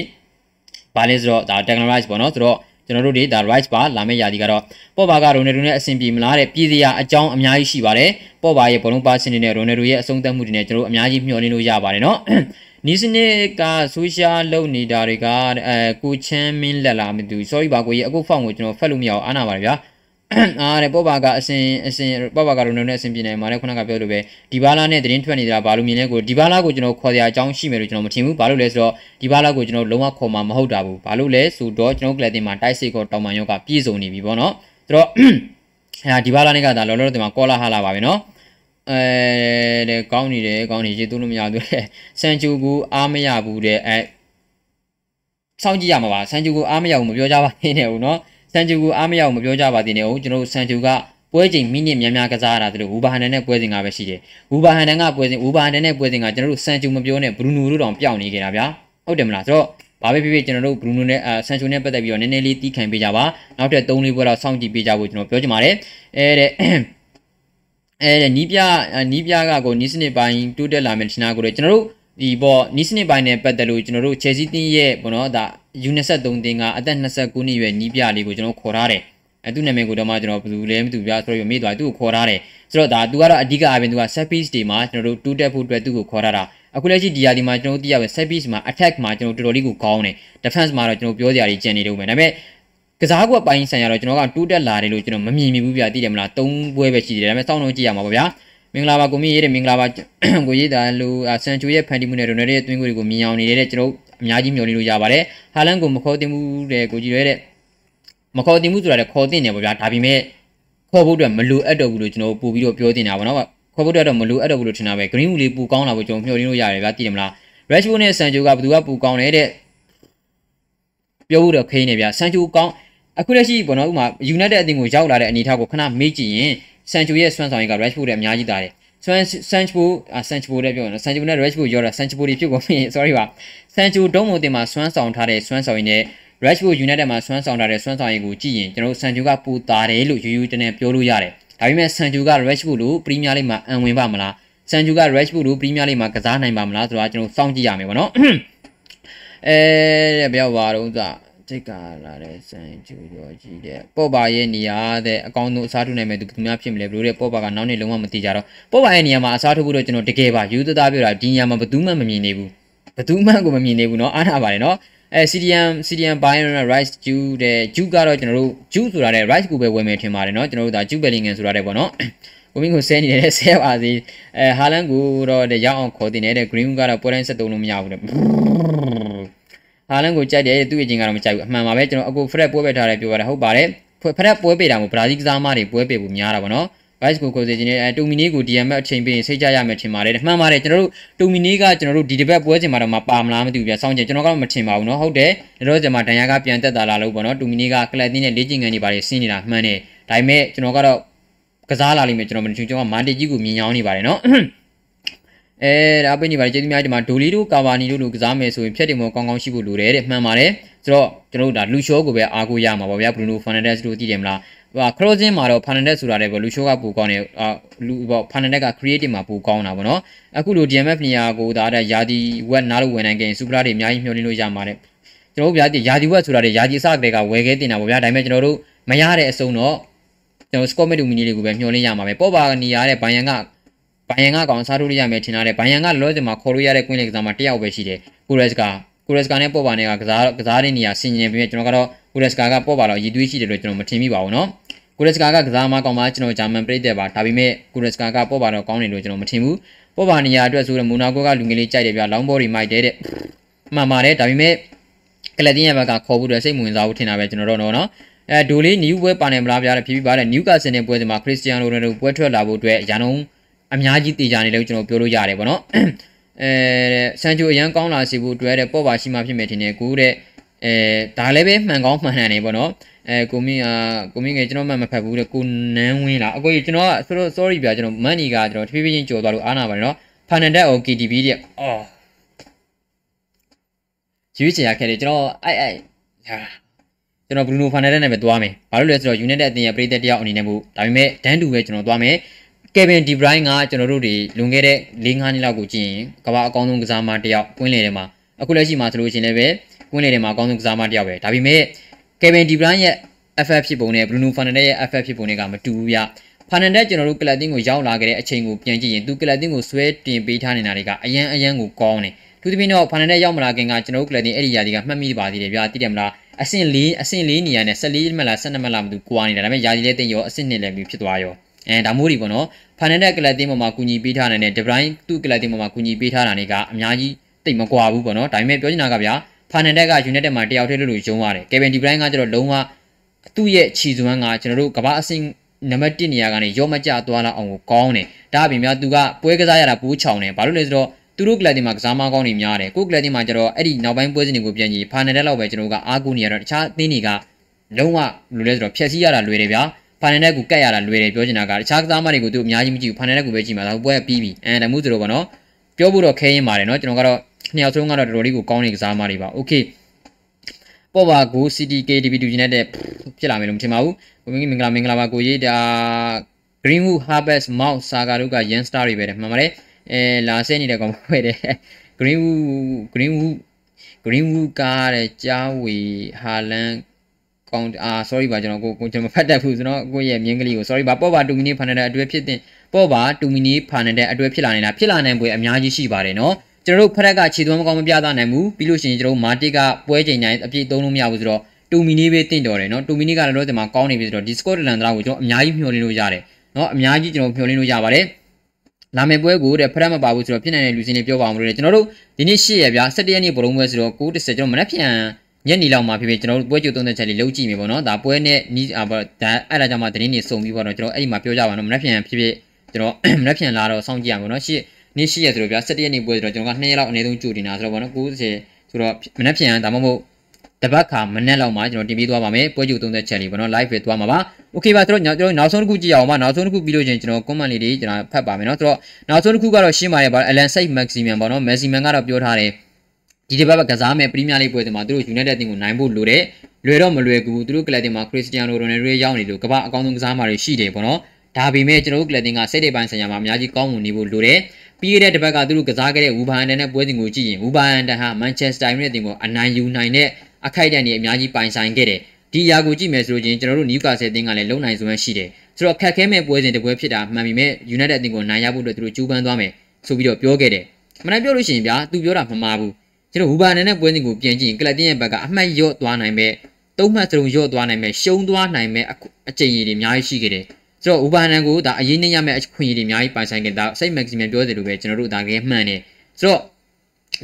ဘာလဲဆိုတော့ဒါ technology ပေါ့နော်ဆိုတော့ကျွန်တော်တို့တွေဒါ rights ပါလာမယ့်ရာသီကတော့ပေါ့ဘာကရိုနယ်ဒိုနဲ့အဆင်ပြေမလားတဲ့ပြည်စရာအကြောင်းအများကြီးရှိပါတယ်ပေါ့ဘာရဲ့ဘောလုံးပါစင်နေတဲ့ရိုနယ်ဒိုရဲ့အဆုံးသတ်မှုတွေနဲ့ကျွန်တော်တို့အများကြီးမျှော်လင့်လို့ရပါတယ်နော် နီးစနစ်ကဆိုရှယ်လုပ်နေတာတွေကအဲကိုချမ်းမင်းလက်လာမသိဘူး sorry ပါကိုကြီးအခုဖောင်ကိုကျွန်တော်ဖတ်လို့မရအောင်အားနာပါတယ်ဗျာအားတဲ့ပေါ့ပါကအစင်အစင်ပေါ့ပါကရိုနိုနဲ့အစင်ပြနေမှာလည်းခုနကပြောလို့ပဲဒီဘာလာနဲ့သတင်းထွက်နေတာဘာလို့မြင်လဲကိုဒီဘာလာကိုကျွန်တော်ခေါ်စရာအကြောင်းရှိမယ်လို့ကျွန်တော်မထင်ဘူးဘာလို့လဲဆိုတော့ဒီဘာလာကိုကျွန်တော်လုံးဝခေါ်မှာမဟုတ်တာဘူးဘာလို့လဲဆိုတော့ကျွန်တော်ကလပ်တင်မှာတိုက်စိတ်ကိုတောင်ပန်ရောကပြည့်စုံနေပြီပေါ့နော်ဆိုတော့အဲဒီဘာလာနဲ့ကဒါလောလောဆယ်မှာကောလာဟာလာပါပဲနော် အဲတဲ့ကောင်းနေတယ်ကောင်းနေရေသွလို့မရဘူးတဲ့စန်ချူကူအားမရဘူးတဲ့အဲစောင့်ကြည့်ရမှာပါစန်ချူကူအားမရဘူးမပြောကြပါနဲ့ဦးနော်စန်ချူကူအားမရဘူးမပြောကြပါသေးနဲ့ဦးကျွန်တော်တို့စန်ချူကပွဲချိန်မိနစ်များများကစားရတာတို့ဝူဘာဟန်ဒန်နဲ့ပွဲစဉ်ကပဲရှိတယ်ဝူဘာဟန်ဒန်ကပွဲစဉ်ဝူဘာဟန်ဒန်နဲ့ပွဲစဉ်ကကျွန်တော်တို့စန်ချူမပြောနဲ့ဘရူနိုတို့တောင်ပျောက်နေကြတာဗျာဟုတ်တယ်မလားဆိုတော့ဘာပဲဖြစ်ဖြစ်ကျွန်တော်တို့ဘရူနိုနဲ့ဆန်ချူနဲ့ပတ်သက်ပြီးတော့နည်းနည်းလေးတီးခံပေးကြပါနောက်ထပ်3လေးပွဲတော့စောင့်ကြည့်ပေးကြဖို့ကျွန်တော်ပြောချင်ပါတယ်အဲတဲ့ အဲနီးပြနီးပြကကိုနီးစနစ်ပိုင်းတိုးတက်လာမယ်ထင်တာကိုလေကျွန်တော်တို့ဒီပေါ့နီးစနစ်ပိုင်းနဲ့ပတ်သက်လို့ကျွန်တော်တို့ Chelsea တင်းရဲ့ပေါ့နော်ဒါ U23 တင်းကအသက်29နှစ်ရွယ်နီးပြလေးကိုကျွန်တော်ခေါ်ထားတယ်အဲသူ့နာမည်ကိုတော့မှကျွန်တော်ဘယ်သူလဲမသိဘူးဗျာဆိုတော့မေ့သွားသူ့ကိုခေါ်ထားတယ်ဆိုတော့ဒါသူကတော့အဓိကအပြင်သူက set piece တွေမှာကျွန်တော်တို့တိုးတက်ဖို့အတွက်သူ့ကိုခေါ်ထားတာအခုလက်ရှိဒီယာဒီမှာကျွန်တော်တို့သိရပဲ set piece မှာ attack မှာကျွန်တော်တော်တော်လေးကိုကောင်းတယ် defense မှာတော့ကျွန်တော်ပြောစရာကြီးကျန်နေတော့မယ်ဒါပေမဲ့ ကစားကွက်ပိုင်းဆိုင်ရာတော့ကျွန်တော်ကတိုးတက်လာတယ်လို့ကျွန်တော်မမြင်မိဘူးဗျာသိတယ်မလား၃ပွဲပဲရှိတယ်ဒါပေမဲ့စောင့်တော့ကြည့်ရမှာပါဗျာမင်္ဂလာပါကိုမြင့်ရေးတဲ့မင်္ဂလာပါကိုရေးတာလူဆန်ချူရဲ့ဖန်တီမှုနဲ့ရိုနယ်ရဲ့အတွင်းကိုတွေကိုမြင်အောင်နေတဲ့ကျွန်တော်အများကြီးမျှော်လင့်လို့ရပါတယ်ဟာလန်ကိုမခေါ်တင်မှုတဲ့ကိုကြီးရဲတဲ့မခေါ်တင်မှုဆိုတာလည်းခေါ်တင်တယ်ပေါ့ဗျာဒါပေမဲ့ခေါ်ဖို့အတွက်မလိုအပ်တော့ဘူးလို့ကျွန်တော်ပို့ပြီးတော့ပြောတင်တာပေါ့နော်ခေါ်ဖို့အတွက်တော့မလိုအပ်တော့ဘူးလို့ထင်တာပဲ green လေးပူကောင်းလာဖို့ကျွန်တော်မျှော်လင့်လို့ရတယ်ဗျာသိတယ်မလား Rashford နဲ့ Sancho ကဘယ်သူကပူကောင်းလဲတဲ့ပြောဖို့တော့ခိနေဗျာ Sancho ကောင်း အခုလက်ရှိပေါ့နော်ဥမာ United အသင်းကိုရောက်လာတဲ့အနေအထားကိုခဏမေးကြည့်ရင် Sancho ရဲ့စွမ်းဆောင်ရည်က Rashford ရဲ့အများကြီးတာတယ်ဆွမ်ဆန်ချဘူအာဆန်ချဘူလည်းပြောနော်ဆန်ချဘူနဲ့ Rashford ပြောတာဆန်ချဘူတွေဖြစ်ကုန်ပြီ sorry ပါဆန်ချဘူဒုံးမုံတင်မှာဆွမ်းဆောင်ထားတဲ့ဆွမ်းဆောင်ရည်နဲ့ Rashford United မှာဆွမ်းဆောင်ထားတဲ့ဆွမ်းဆောင်ရည်ကိုကြည့်ရင်ကျွန်တော်တို့ဆန်ချူကပူတာတယ်လို့ယူယူတနေပြောလို့ရတယ်ဒါပေမဲ့ဆန်ချူက Rashford လို့ပရီးမီးယားလိဂ်မှာအံဝင်ပါမလားဆန်ချူက Rashford လို့ပရီးမီးယားလိဂ်မှာကစားနိုင်ပါမလားဆိုတာကျွန်တော်စောင့်ကြည့်ရမယ်ပေါ့နော်အဲဘယ်ရောက်ပါတော့သာစိ တ်ကလာတဲ့စံကျူရောကြီးတဲ့ပေါ့ပါရဲ့နေရာတဲ့အကောင်းဆုံးအစားထိုးနိုင်မဲ့သူသူများဖြစ်မလဲဘလို့တဲ့ပေါ့ပါကနောက်နေ့လုံးဝမသိကြတော့ပေါ့ပါရဲ့နေရာမှာအစားထိုးဖို့တော့ကျွန်တော်တကယ်ပါယူသသားပြောတာဒီနေရာမှာဘယ်သူမှမမြင်နေဘူးဘယ်သူမှကိုမမြင်နေဘူးเนาะအားနာပါတယ်เนาะအဲ CDM CDM Bayern Rice Ju တဲ့ Ju ကတော့ကျွန်တော်တို့ Ju ဆိုတာတဲ့ Rice ကိုပဲဝယ်မယ်ထင်ပါတယ်เนาะကျွန်တော်တို့ဒါ Ju Bellingham ဆိုတာတဲ့ပေါ့เนาะကိုမင်းကိုဆဲနေတယ်ဆဲပါစေအဲဟာလန်ကိုတော့ရောက်အောင်ခေါ်တင်နေတဲ့ Green ကတော့ပွဲတိုင်းဆက်သုံးလို့မရဘူးတဲ့ ဟာလန်ကိုကြိုက်တယ်သူ့အချင်းကတော့မကြိုက်ဘူးအမှန်ပါပဲကျွန်တော်အခုဖရက်ပွဲပေးထားတယ်ပြောပါတယ်ဟုတ်ပါတယ်ဖရက်ပွဲပေးတာမို့ဘရာဇီးကစားမတွေပွဲပေးဖို့များတာပေါ့နော် vice ကိုကိုစေခြင်းနဲ့တူမီနီကို DM အချိန်ပေးရင်စိတ်ကြရမယ်ထင်ပါတယ်မှန်ပါတယ်ကျွန်တော်တို့တူမီနီကကျွန်တော်တို့ဒီတစ်ပတ်ပွဲချိန်မှာတော့မပါမလားမသိဘူးဗျစောင့်ကြည့်ကျွန်တော်ကတော့မထင်ပါဘူးเนาะဟုတ်တယ်တို့ကျွန်မဒန်ယာကပြန်တက်တာလာလို့ပေါ့နော်တူမီနီကကလပ်တင်းနဲ့လေ့ကျင့်ခန်းတွေပါတယ်ဆင်းနေတာမှန်တယ်ဒါပေမဲ့ကျွန်တော်ကတော့ ကစားလာလိမ့်မယ်ကျွန်တော်မင်းကျွန်တော်မန်တီကြီးကိုမြင်ရောင်းနေပါတယ်နော် အဲဒါပဲနေပါတယ်ကျေးဇူးများဒီမှာဒိုလီတို့ကာဗာနီတို့လိုကစားမယ်ဆိုရင်ဖြတ်တင်မောကောင်းကောင်းရှိဖို့လိုတယ်တဲ့မှန်ပါတယ်ဆိုတော့ကျွန်တော်တို့ဒါလူရှောကိုပဲအားကိုးရမှာပါဗျာဘရူနိုဖာနန်ဒက်စ်တို့သိတယ်မလားဟိုခရိုဇင်းမှာတော့ဖာနန်ဒက်ဆိုတာလည်းပဲလူရှောကပိုကောင်းတယ်အာလူပေါ့ဖာနန်ဒက်က creative မှာပိုကောင်းတာပေါ့နော်အခုလို DMF နေရာကိုဒါတဲ့ယာဒီဝက်နားလို့ဝင်နိုင်ခဲ့ရင်စူပရာတွေအများကြီးမျှော်လင့်လို့ရမှာတဲ့ကျွန်တော်တို့ဗျာယာဒီဝက်ဆိုတာတွေယာဒီအစကတည်းကဝယ်ခဲ့တင်တာပေါ့ဗျာဒါပေမဲ့ကျွန်တော်တို့မရတဲ့အစုံတော့ကျွန်တော်စကော့မက်ဒူမီနီတွေကိုပဲမျှော်လင့်ရမှာပဲပေါ့ပါနေရတဲ့ဘိုင်ယန်က ဘိုင်ယန်ကကောင်စားထုတ်ရရမယ်ထင်တာလေဘိုင်ယန်ကလောစင်မှာခေါ်လို့ရတဲ့ကွင်းလေကစားမှာတယောက်ပဲရှိတယ်ကူရက်စ်ကကူရက်စ်ကနဲ့ပေါ်ပါနဲ့ကကစားကစားတဲ့နေရာဆင်ញင်ပြီးကျွန်တော်ကတော့ကူရက်စ်ကကပေါ်ပါတော့ရည်သွေးရှိတယ်လို့ကျွန်တော်မထင်မိပါဘူးနော်ကူရက်စ်ကာကကစားမကောင်မကျွန်တော်ဂျာမန်ပြည်သက်ပါဒါပေမဲ့ကူရက်စ်ကာကပေါ်ပါတော့ကောင်းတယ်လို့ကျွန်တော်မထင်ဘူးပေါ်ပါနေရာအတွက်ဆိုတော့မိုနာကိုကလူငယ်လေးကြိုက်တယ်ဗျလောင်းဘော်တွေမိုက်တယ်တဲ့မှန်ပါတယ်ဒါပေမဲ့ကလတင်ရဲ့ဘက်ကခေါ်ဖို့တော့စိတ်ဝင်စားဖို့ထင်တာပဲကျွန်တော်တို့နော်အဲဒိုလေးနယူးပွဲပါနေမလားဗျာတဲ့ဖြစ်ပြီးပါတယ်နယူးကာဆယ်နယ်ပွဲစဉ်မှာခရစ္စတီယာနိုရိုနယ်ဒိုပွဲထွက်လာဖို့အတွက်ရန်ုံ အများကြီးတည်ကြနေလို့ကျွန်တော်ပြောလို့ရတယ်ပေါ့နော်အဲဆန်ချိုအရန်ကောင်းလာစီဖို့အတွက်တဲ့ပေါ့ပါရှိမှဖြစ်မယ်ထင်တယ်ကိုတဲ့အဲဒါလည်းပဲမှန်ကောင်းမှန်တယ်နေပေါ့နော်အဲကိုမင်းอ่าကိုမင်းငယ်ကျွန်တော်မှမဖတ်ဘူးတဲ့ကိုနန်းဝင်းလားအကိုကြီးကျွန်တော်ကဆိုတော့ sorry ဗျာကျွန်တော်မန်နီကကျွန်တော်တဖြည်းဖြည်းချင်းကြော်သွားလို့အားနာပါတယ်နော်ဖာနန်ဒက် OKTV တဲ့အော်ရွေးချယ်ရခဲ့တယ်ကျွန်တော်အဲ့အဲ့ဟာကျွန်တော်ဘရူနိုဖာနယ်ဒက်နဲ့ပဲသွားမယ်ဘာလို့လဲဆိုတော့ United အသင်းရဲ့ပရိသတ်တယောက်အနေနဲ့မို့ဒါပေမဲ့ဒန်တူပဲကျွန်တော်သွားမယ် ကယ်ဗင်ဒီဘရိုင်းကကျွန်တော်တို့တွေလွန်ခဲ့တဲ့၄၅နှစ်လောက်ကိုကြည့်ရင်ကမ္ဘာအကောင်းဆုံးကစားမတယောက်ကွင်းလေထဲမှာအခုလက်ရှိမှာဆိုလို့ရှိရင်လည်းပဲကွင်းလေထဲမှာအကောင်းဆုံးကစားမတယောက်ပဲဒါပေမဲ့ကယ်ဗင်ဒီဘရိုင်းရဲ့ FF ဖြစ်ပုံနဲ့ Bruno Fernandes ရဲ့ FF ဖြစ်ပုံတွေကမတူဘူးဗျ။ Fernandes ကျွန်တော်တို့ကလပ်တင်းကိုရောက်လာခဲ့တဲ့အချိန်ကိုပြန်ကြည့်ရင်သူကလပ်တင်းကိုဆွဲတင်ပေးထားနေတာတွေကအရန်အရန်ကိုကောင်းတယ်။သူသဖြင့်တော့ Fernandes ရောက်မလာခင်ကကျွန်တော်တို့ကလပ်တင်းအဲ့ဒီຢာတွေကမှတ်မိပါသေးတယ်ဗျာ။သိတယ်မလား။အဆင့်၄အဆင့်၄နေရာနဲ့14မှတ်လား12မှတ်လားမသိဘူးကွာနေတာဒါပေမဲ့ຢာကြီးလေးတင်ရောအဆင့်နှစ်လည်းပြီးဖြစ်သွားရော။အဲဒါမို့ဒီပေါ့နော်။ Fernandes ကလပ်တင်းပေါ်မှာကူညီပေးထားတဲ့နဲ့ De Bruyne သူ့ကလပ်တင်းပေါ်မှာကူညီပေးထားတာတွေကအများကြီးတိတ်မကွာဘူးပေါ့နော်။ဒါပေမဲ့ပြောချင်တာကဗျာ Fernandes က United မှာတယောက်တည်းလို့လို့ယုံရတယ်။ Kevin De Bruyne ကကျတော့လုံးဝသူ့ရဲ့ခြီစွမ်းကကျွန်တော်တို့ကမ္ဘာအဆင့်နံပါတ်1နေရာကနေရော့မကျသွားလာအောင်ကိုကောင်းတယ်ဒါအပြင်များသူကပွဲကစားရတာပူးချောင်တယ်ဘာလို့လဲဆိုတော့သူတို့ကလပ်တင်မှာကစားမကောင်းနေများတယ်ကိုကလပ်တင်မှာကျတော့အဲ့ဒီနောက်ပိုင်းပွဲစဉ်တွေကိုပြန်ကြည့်ဖာနယ်တက်လောက်ပဲကျွန်တော်ကအားကိုးနေရတော့တခြားအသင်းတွေကလုံးဝလူလဲဆိုတော့ဖြက်စီးရတာလွယ်တယ်ဗျာ ဖာနယ်တက်ကိုကတ်ရတာလွယ်တယ်ပြောချင်တာကတခြားကစားမတွေကိုသူအများကြီးမကြည့်ဘူးဖာနယ်တက်ကိုပဲကြည့်မှာဒါပွဲပြီးပြီအဲဒါမှမဟုတ်ဆိုတော့ဗောနော်ပြောဖို့တော့ခဲရင်ပါတယ်နော်ကျွန်တော်ကတော့နှစ်ယောက်ဆုံးကတော့တော်တော်လေးကိုကောင်းနေကစားမတွေပါโอเคပေါ်ပါကို CTK DB2 United ဖြစ်လာမယ်လို့မထင်ပါဘူးကိုမင်းမင်္ဂလာမင်္ဂလာပါကိုရေးဒါ Greenwood Harvest Mount Saga တို့က Young Star တွေပဲတယ်မှန်ပါတယ်အဲလာဆဲနေတဲ့ကောင်ပဲတယ် Greenwood Greenwood Greenwood ကားတဲ့ကြားဝေဟာလန် ကောင်းအာ sorry ပါကျွန်တော်ကိုကိုကျွန်တော်ဖတ်တတ်ဘူးကျွန်တော်ကိုရဲ့မြင်းကလေးကို sorry ပါပေါ်ပါ2မိနစ်ဖာနေတဲ့အတွဲဖြစ်တဲ့ပေါ်ပါ2မိနစ်ဖာနေတဲ့အတွဲဖြစ်လာနေတာဖြစ်လာနိုင်ပွဲအများကြီးရှိပါတယ်နော်ကျွန်တော်တို့ဖရက်ကခြေသွမ်းမကောင်းမပြသနိုင်ဘူးပြီးလို့ရှိရင်ကျွန်တော်မာတစ်ကပွဲချိန်တိုင်းအပြည့်သုံးလို့မရဘူးဆိုတော့တူမီနီပဲတင့်တော်တယ်နော်တူမီနီကလည်းတော့ဒီမှာကောင်းနေပြီဆိုတော့ဒီစကော့တလန်သားကိုကျွန်တော်အများကြီးမျှော်လင့်လို့ရတယ်နော်အများကြီးကျွန်တော်မျှော်လင့်လို့ရပါတယ်လာမယ့်ပွဲကိုတဲ့ဖရက်မပါဘူးဆိုတော့ဖြစ်နိုင်တဲ့လူစင်းတွေပြောပါအောင်လို့ကျွန်တော်တို့ဒီနေ့ရှေ့ရဗျာ17ရက်နေ့ဘုံပွဲဆိုတော့9:30ကျွန်တော်မနေ့ပြန် ညနေလောက်မှာဖြစ်ဖြစ်ကျွန်တော်တို့ပွဲကြိုသုံးတဲ့ချက်လေးလုံးကြည့်မယ်ပေါ့နော်ဒါပွဲနဲ့နီးအာဒါအဲ့ဒါကြောင့်မှတင်းနေစုံပြီးပေါ့နော်ကျွန်တော်အဲ့ဒီမှာပြောကြပါတော့မနေ့ပြန်ဖြစ်ဖြစ်ကျွန်တော်မနေ့ပြန်လာတော့စောင့်ကြည့်ရမှာပေါ့နော်ရှေ့နေ့ရှိရဆိုတော့ဗျာ17ရက်နေ့ပွဲဆိုတော့ကျွန်တော်က2ရက်လောက်အနည်းဆုံးကြိုတင်တာဆိုတော့ဗောနော်90ဆိုတော့မနေ့ပြန်ဒါမှမဟုတ်တပတ်ခါမနေ့လောက်မှာကျွန်တော်တင်ပြသွားပါမယ်ပွဲကြို30ချက်လေးဗောနော် live ပဲသွားမှာပါโอเคပါဆိုတော့ကျွန်တော်နောက်ဆုံးတစ်ခုကြည့်အောင်ပါနောက်ဆုံးတစ်ခုပြီးလို့ချင်းကျွန်တော် comment လေးတွေကျွန်တော်ဖတ်ပါမယ်နော်ဆိုတော့နောက်ဆုံးတစ်ခုကတော့ရှင်းပါတယ်ဗော Alan Said Maximum ဗောနော် Maximum ကတော့ပြောထားတယ် ဒီတစ်ပတ်ကစားမယ်ပရီးမီးယားလိပွဲတွေမှာသူတို့ United အသင်းကိုနိုင်ဖို့လိုတယ်လွယ်တော့မလွယ်ဘူးသူတို့ကလပ်တင်မှာ Cristiano Ronaldo ရောက်နေလို့ကမ္ဘာအကောင်းဆုံးကစားမှာတွေရှိတယ်ဗောနော်ဒါပေမဲ့ကျွန်တော်တို့ကလပ်တင်ကစိတ်တွေပိုင်းဆိုင်ရာမှာအများကြီးကောင်းမွန်နေဖို့လိုတယ်ပြီးခဲ့တဲ့တစ်ပတ်ကသူတို့ကစားခဲ့တဲ့ဝူဘန်အန်တန်နဲ့ပွဲစဉ်ကိုကြည့်ရင်ဝူဘန်အန်တန်ဟာမန်ချက်စတာယူနိုက်တက်ကိုအနိုင်ယူနိုင်တဲ့အခိုက်အတန့်တွေအများကြီးပိုင်ဆိုင်ခဲ့တယ်ဒီအရာကိုကြည့်မယ်ဆိုရင်ကျွန်တော်တို့နယူကာဆယ်အသင်းကလည်းလုံနိုင်စွမ်းရှိတယ်ဆိုတော့ခက်ခဲမဲ့ပွဲစဉ်တစ်ပွဲဖြစ်တာမှန်ပြီမဲ့ United အသင်းကိုနိုင်ရဖို့အတွက်သူတို့ကြိုးပမ်းသွားမယ်ဆိုပြီးတော့ပြောခဲ့တယ်မနိုင်ပြောလို့ရှိရင်ဗျာသူပြောတာမမှားဘူး ကျွန်တော်ဝူဘန်အန်နဲ့ပွဲစဉ်ကိုပြင်ကြည့်ရင်ကလပ်တင်းရဲ့ဘက်ကအမှတ်ရော့သွားနိုင်မဲ့သုံးမှတ်စလုံးရော့သွားနိုင်မဲ့ရှုံးသွားနိုင်မဲ့အကြိမ်ကြီးတွေအများကြီးရှိခဲ့တယ်ဆိုတော့ဥပါနန်ကိုဒါအရင်နှိမ့်ရမယ့်အခွင့်အရေးတွေအများကြီးပိုင်ဆိုင်ခဲ့တာစိတ်မက်ဆီမမ်ပြောတယ်လို့ပဲကျွန်တော်တို့ဒါကလေးမှန်တယ်ဆိုတော့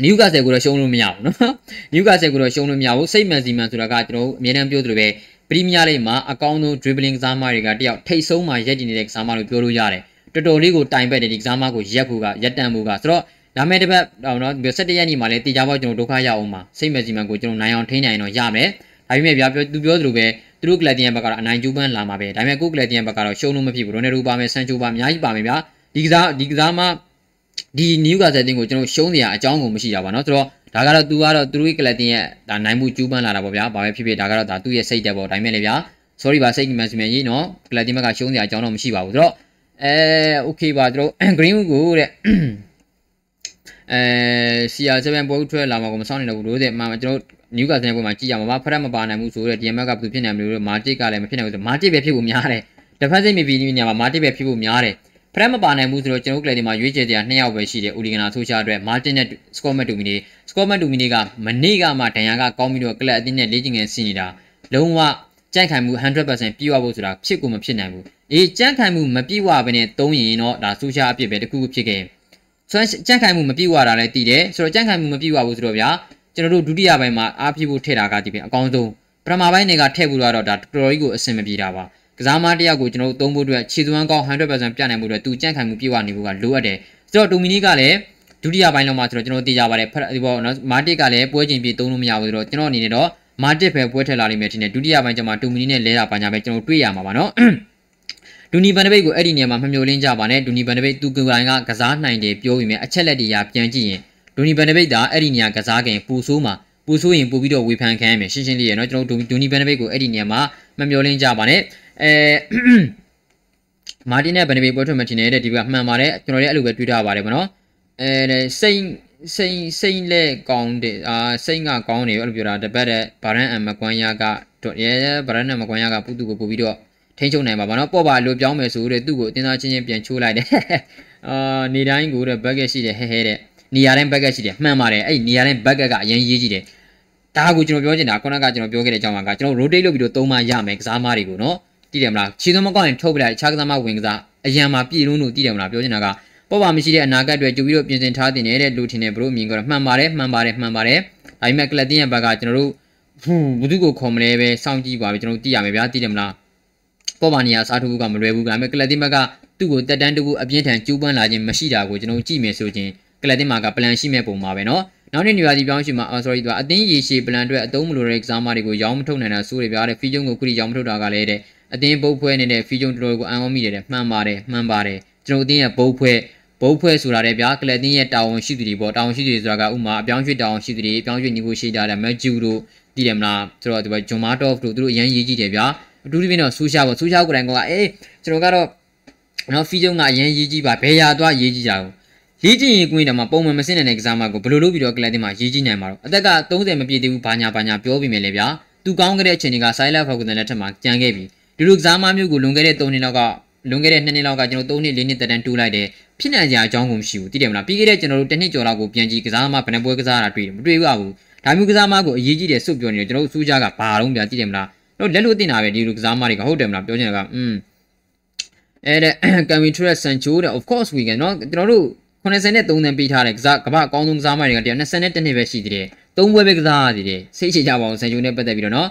နယူကာဆယ်ကိုတော့ရှုံးလို့မရဘူးနော်နယူကာဆယ်ကိုတော့ရှုံးလို့မရဘူးစိတ်မက်ဆီမမ်ဆိုတာကကျွန်တော်တို့အမြဲတမ်းပြောသလိုပဲပရီးမီးယားလိမှာအကောင်းဆုံး dribbling ကစားမတွေကတယောက်ထိတ်ဆုံးမှရက်တည်နေတဲ့ကစားမလို့ပြောလို့ရတယ်တော်တော်လေးကိုတိုင်ပက်တယ်ဒီကစားမကိုရက်ဖို့ကရက်တန်ဖို့ကဆိုတော့ လာမယ့်တစ်ပတ်တော့နော်17ရက်နေ့မှာလည်းတေချာပေါ့ကျွန်တော်ဒုက္ခရောက်အောင်ပါစိတ်မစီမံကိုကျွန်တော်နိုင်အောင်ထိန်းနိုင်တော့ရမယ်ဒါပေမဲ့ဗျာပြောသူပြောသလိုပဲသူတို့ကလပ်တင်ရဲ့ဘက်ကတော့အနိုင်ကျူးပန်းလာမှာပဲဒါပေမဲ့ကိုကလပ်တင်ရဲ့ဘက်ကတော့ရှုံးလို့မဖြစ်ဘူးရိုနယ်ဒိုပါမယ်ဆန်ချိုပါအများကြီးပါမယ်ဗျာဒီကစားဒီကစားမှဒီနယူကာဆယ်တင်ကိုကျွန်တော်ရှုံးစရာအကြောင်းကိုမရှိတာပါနော်ဆိုတော့ဒါကတော့သူကတော့သူတို့ရဲ့ကလပ်တင်ရဲ့ဒါနိုင်မှုကျူးပန်းလာတာပေါ့ဗျာဘာပဲဖြစ်ဖြစ်ဒါကတော့ဒါသူ့ရဲ့စိတ်တက်ပေါ့ဒါပေမဲ့လေဗျာ sorry ပါစိတ်မှန်စီမံကြီးနော်ကလပ်တင်ဘက်ကရှုံးစရာအကြောင်းတော့မရှိပါဘူးဆိုတော့အဲ okay ပါသူတို့ green ကိုတဲ့ အဲ CR7 ပွဲဥထွက်လာမှာကိုမစောင့်နေတော့ဘူးလို့တဲ့မှကျွန်တော်နယူကာဆယ်ပွဲမှာကြည့်ရမှာပါဖရက်မပါနိုင်ဘူးဆိုတော့ DMX ကဘယ်သူဖြစ်နိုင်မလို့မာတစ်ကလည်းမဖြစ်နိုင်ဘူးဆိုမာတစ်ပဲဖြစ်ဖို့များတယ်တစ်ဖက်စိတ်မပြီးနေမှာမာတစ်ပဲဖြစ်ဖို့များတယ်ဖရက်မပါနိုင်ဘူးဆိုတော့ကျွန်တော်ကလပ်ဒီမှာရွေးချယ်တရား2ယောက်ပဲရှိတယ်ဦးလီဂနာဆိုရှာအတွက်မာတင်နဲ့စကော့မက်တူမီနီစကော့မက်တူမီနီကမနေ့ကမှဒဏ်ရာကကောင်းပြီးတော့ကလပ်အတင်းနဲ့လေ့ကျင့်ငယ်စီနေတာလုံးဝကြန့်ခိုင်မှု100%ပြည့်ဝဖို့ဆိုတာဖြစ်ကိုမဖြစ်နိုင်ဘူးအေးကြန့်ခိုင်မှုမပြည့်ဝဘဲနဲ့သုံးရင်တော့ဒါဆိုရှာအဖြစ်ပဲတခုခုဖြစ်ခဲ့ ဆိုတော့ကြန့်ခိုင်မှုမပြည့်ဝတာလည်းတည်တယ်ဆိုတော့ကြန့်ခိုင်မှုမပြည့်ဝဘူးဆိုတော့ဗျာကျွန်တော်တို့ဒုတိယပိုင်းမှာအားပြဖို့ထည့်တာကဒီပြင်အကောင်းဆုံးပထမပိုင်းတွေကထည့်ဖို့တော့ဒါတော်တော်ကြီးကိုအဆင်မပြေတာပါကစားမတယောက်ကိုကျွန်တော်တို့သုံးဖို့အတွက်ခြေသွမ်းကောင်း100%ပြနိုင်မှုအတွက်သူကြန့်ခိုင်မှုပြည့်ဝနေဖို့ကလိုအပ်တယ်ဆိုတော့ဒိုမီနီကလည်းဒုတိယပိုင်းလောက်မှာဆိုတော့ကျွန်တော်သိကြပါတယ်ဒီပေါ်နော်မာတစ်ကလည်းပွဲချိန်ပြေသုံးလို့မရဘူးဆိုတော့ကျွန်တော်အနေနဲ့တော့မာတစ်ပဲပွဲထက်လာလိမ့်မယ်ထင်တယ်ဒုတိယပိုင်းကျမှဒိုမီနီနဲ့လဲတာပါညာပဲကျွန်တော်တွေ့ရမှာပါနော် ဒူနီဘန်ဒဘိတ်ကိုအဲ့ဒီနေရာမှာမမျှော်လင့်ကြပါနဲ့ဒူနီဘန်ဒဘိတ်သူကိုယ်တိုင်ကကစားနိုင်တယ်ပြောပြီးမြဲအချက်လက်တွေရပြန်ကြည့်ရင်ဒူနီဘန်ဒဘိတ်ကအဲ့ဒီနေရာကစားခင်ပူဆိုးမှာပူဆိုးရင်ပို့ပြီးတော့ဝေဖန်ခံရမယ်ရှင်းရှင်းလေးရနော်ကျွန်တော်တို့ဒူနီဘန်ဒဘိတ်ကိုအဲ့ဒီနေရာမှာမမျှော်လင့်ကြပါနဲ့အဲမာတင်နဲ့ဘန်ဒဘိတ်ပွဲထွက်မှထင်တယ်တဲ့ဒီကမှန်ပါတယ်ကျွန်တော်လည်းအဲ့လိုပဲတွေးထားပါတယ်ဗောနော်အဲစိတ်စိတ်စိတ်လက်ကောင်းတယ်အာစိတ်ကကောင်းတယ်အဲ့လိုပြောတာတပတ်တဲ့ဗာရန်အမကွမ်ယာကရဲဗာရန်နဲ့မကွမ်ယာကပူတူကိုပို့ပြီးတော့ ထိန်းချုပ်နိုင်ပါဗောနော်ပေါ့ပါလိုပြောင်းမယ်ဆိုတဲ့သူ့ကိုအတင်းသားချင်းချင်းပြန်ချိုးလိုက်တယ်အာနေတိုင်းကိုတဲ့ဘက်ကက်ရှိတယ်ဟဲဟဲတဲ့နေရာတိုင်းဘက်ကက်ရှိတယ်မှန်ပါတယ်အဲ့နေရာတိုင်းဘက်ကက်ကအရင်ရေးကြည့်တယ်ဒါကိုကျွန်တော်ပြောချင်တာခုနကကျွန်တော်ပြောခဲ့တဲ့အကြောင်းကကျွန်တော် rotate လုပ်ပြီးတော့သုံးမရမယ်ကစားမတွေကိုနော်တည်တယ်မလားခြေသွင်းမကောက်ရင်ထုတ်ပလိုက်ခြားကစားမဝင်ကစားအရန်မှာပြည်လုံးလို့တည်တယ်မလားပြောချင်တာကပေါ်ပါမရှိတဲ့အနာဂတ်တွေကြိုပြီးတော့ပြင်ဆင်ထားတင်နေတဲ့လူထင်တယ်ဘလို့အမြင်ကတော့မှန်ပါတယ်မှန်ပါတယ်မှန်ပါတယ်ဒါပေမဲ့ကလပ်တင်ရဲ့ဘက်ကကျွန်တော်တို့ဟူဘသူကိုခေါ်မလဲပဲစောင့်ကြည့်ပါပဲကျွန်တော်တို့တည်ရမယ်ဗျာတည်တယ်မလား ပေါ်ပါနေရစားထိုးကမလွယ်ဘူးဒါပေမဲ့ကလပ်တင်ဘက်ကသူ့ကိုတက်တန်းတကူအပြင်းထန်ကျိုးပန်းလာခြင်းမရှိတာကိုကျွန်တော်ကြည့်မယ်ဆိုရင်ကလပ်တင်မှာကပလန်ရှိမဲ့ပုံပါပဲနော်နောက်နေ့နေရာဒီပြောင်းရှင်မှာ sorry သူအတင်းရေရှည်ပလန်အတွက်အတုံးမလိုတဲ့ exam တွေကိုရောင်းမထုတ်နိုင်တာစိုးရပြတဲ့ fee ကျုံကိုခုထိရောင်းမထုတ်တာကလည်းတဲ့အတင်းပုတ်ဖွဲနေတဲ့ fee ကျုံတော်တော်ကိုအံ့ဩမိတယ်မှန်ပါတယ်မှန်ပါတယ်ကျွန်တော်အတင်းရဲ့ပုတ်ဖွဲဘုတ်ဖွဲ့ဆိုတာလည်းဗျာကလပ်တင်းရဲ့တာဝန်ရှိသူတွေပေါ့တာဝန်ရှိသူတွေဆိုတာကဥမာအပြောင်းရွှေ့တာဝန်ရှိသူတွေအပြောင်းရွှေ့ညီကိုရှိကြတယ်မက်ဂျူတို့တည်တယ်မလားဆိုတော့ဒီဘက်ဂျွန်မာတော့တို့တို့အရန်ရေးကြည့်တယ်ဗျာ အတူတူပြင်းတော့ဆူရှာပေါ့ဆူရှာကိုယ်တိုင်ကအေးကျွန်တော်ကတော့နော်ဖီဂျုံကအရင်ရေးကြည့်ပါဘယ်ရာသွားရေးကြည့်ကြအောင်ရေးကြည့်ရင်ကိုင်းတယ်မှာပုံမှန်မစင်းတဲ့ကစားမကိုဘယ်လိုလုပ်ပြီးတော့ကလပ်တင်းမှာရေးကြည့်နိုင်မှာတော့အသက်က30မပြည့်သေးဘူးဘာညာဘာညာပြောပြီးမယ်လေဗျာသူကောင်းခဲ့တဲ့အချိန်တွေက silent focus နဲ့လက်ထက်မှာကြံခဲ့ပြီဒီလိုကစားမမျိုးကိုလွန်ခဲ့တဲ့3နှစ်လောက်ကလွန်ခဲ့တဲ့2နှစ်လောက်ကကျွန်တော်3နှစ်4နှစ်တက်တန်းတူးလိုက်တယ်ဖြစ်နိုင်ကြအကြောင်းကိုမရှိဘူးသိတယ်မလားပြီးခဲ့တဲ့ကျွန်တော်တို့တစ်နှစ်ကျော်လောက်ကိုပြန်ကြည့်ကစားမဘယ်နှပွဲကစားတာတွေ့တယ်မတွေ့ဘူးဘူးဒါမျိုးကစားမကိုအရေးကြီးတယ်စုပ်ပြောနေတယ်ကျွန်တော်တို့စူးကြကဘာတော့ပြသိတယ်မလား တို့လက်လို့တင်တာပဲဒီလိုကစားမတွေကဟုတ်တယ်မလားပြောချင်တာကอืมအဲ့ဒါ can we trust Sancho တဲ့ of course we can เนาะကျွန်တော်တို့80နဲ့3တန်းပေးထားတဲ့ကစားကမ္ဘာအကောင်းဆုံးကစားမတွေကတည်းက20နဲ့1နှစ်ပဲရှိသေးတယ်သုံးပွဲပဲကစားရသေးတယ်စိတ်ချကြပါအောင် Sancho နဲ့ပတ်သက်ပြီးတော့เนาะ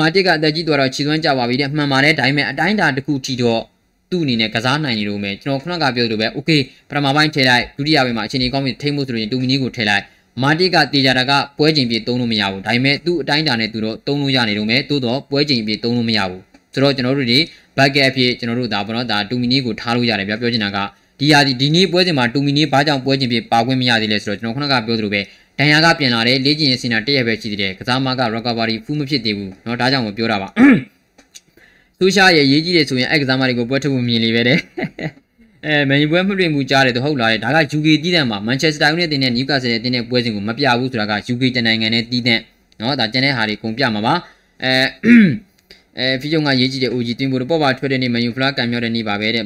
မာတစ်ကအသက်ကြီးသွားတော့ခြေသွမ်းကြပါပြီတဲ့မှန်ပါတယ်ဒါပေမဲ့အတိုင်းတာတစ်ခုထိတော့သူ့အနေနဲ့ကစားနိုင်နေလို့မယ်ကျွန်တော်ခုနကပြောသလိုပဲ okay ပထမပိုင်းထည့်လိုက်ဒုတိယပိုင်းမှာအခြေအနေကောင်းပြီးထိမ့်မှုဆိုရင်တူမီနီကိုထည့်လိုက် မာတစ်ကတေချာတာကပွဲချိန်ပြေသုံးလို့မရဘူးဒါပေမဲ့သူ့အတိုင်းတာနဲ့သူတော့သုံးလို့ရနေလို့မယ်သို့တော့ပွဲချိန်ပြေသုံးလို့မရဘူးဆိုတော့ကျွန်တော်တို့ဒီ bucket အဖြစ်ကျွန်တော်တို့ဒါဘောနော်ဒါတူမီနီကိုထားလို့ရတယ်ဗျပြောချင်တာကဒီဟာဒီဒီနေ့ပွဲစဉ်မှာတူမီနီဘာကြောင့်ပွဲချိန်ပြေပါခွင့်မရသေးလဲဆိုတော့ကျွန်တော်ခုနကပြောသလိုပဲဒဏ်ရာကပြန်လာတယ်လေ့ကျင့်ရေးစင်တာတရက်ပဲရှိသေးတယ်ကစားမက recovery ဖူးမဖြစ်သေးဘူးเนาะဒါကြောင့်မပြောတာပါသူရှာရဲ့ရေးကြီးတယ်ဆိုရင်အဲ့ကစားမတွေကိုပွဲထုတ်ဖို့မြင်လေပဲတဲ့ အဲမန်ယူပွဲမတွေ့မှုကြားတယ်တော့ဟုတ်လားလေဒါက UK တည်တဲ့မှာ Manchester United တင်တဲ့ Newcastle တင်တဲ့ပွဲစဉ်ကိုမပြဘူးဆိုတာက UK တနိုင်ငံနဲ့တည်တဲ့နော်ဒါကျန်တဲ့ဟာတွေကုန်ပြမှာပါအဲအဲဖီယုံကရေးကြည့်တဲ့ OG တင်ဖို့တော့ပေါ်ပါထွက်တဲ့နေ့မန်ယူဖလားကံမြောက်တဲ့နေ့ပါပဲတဲ့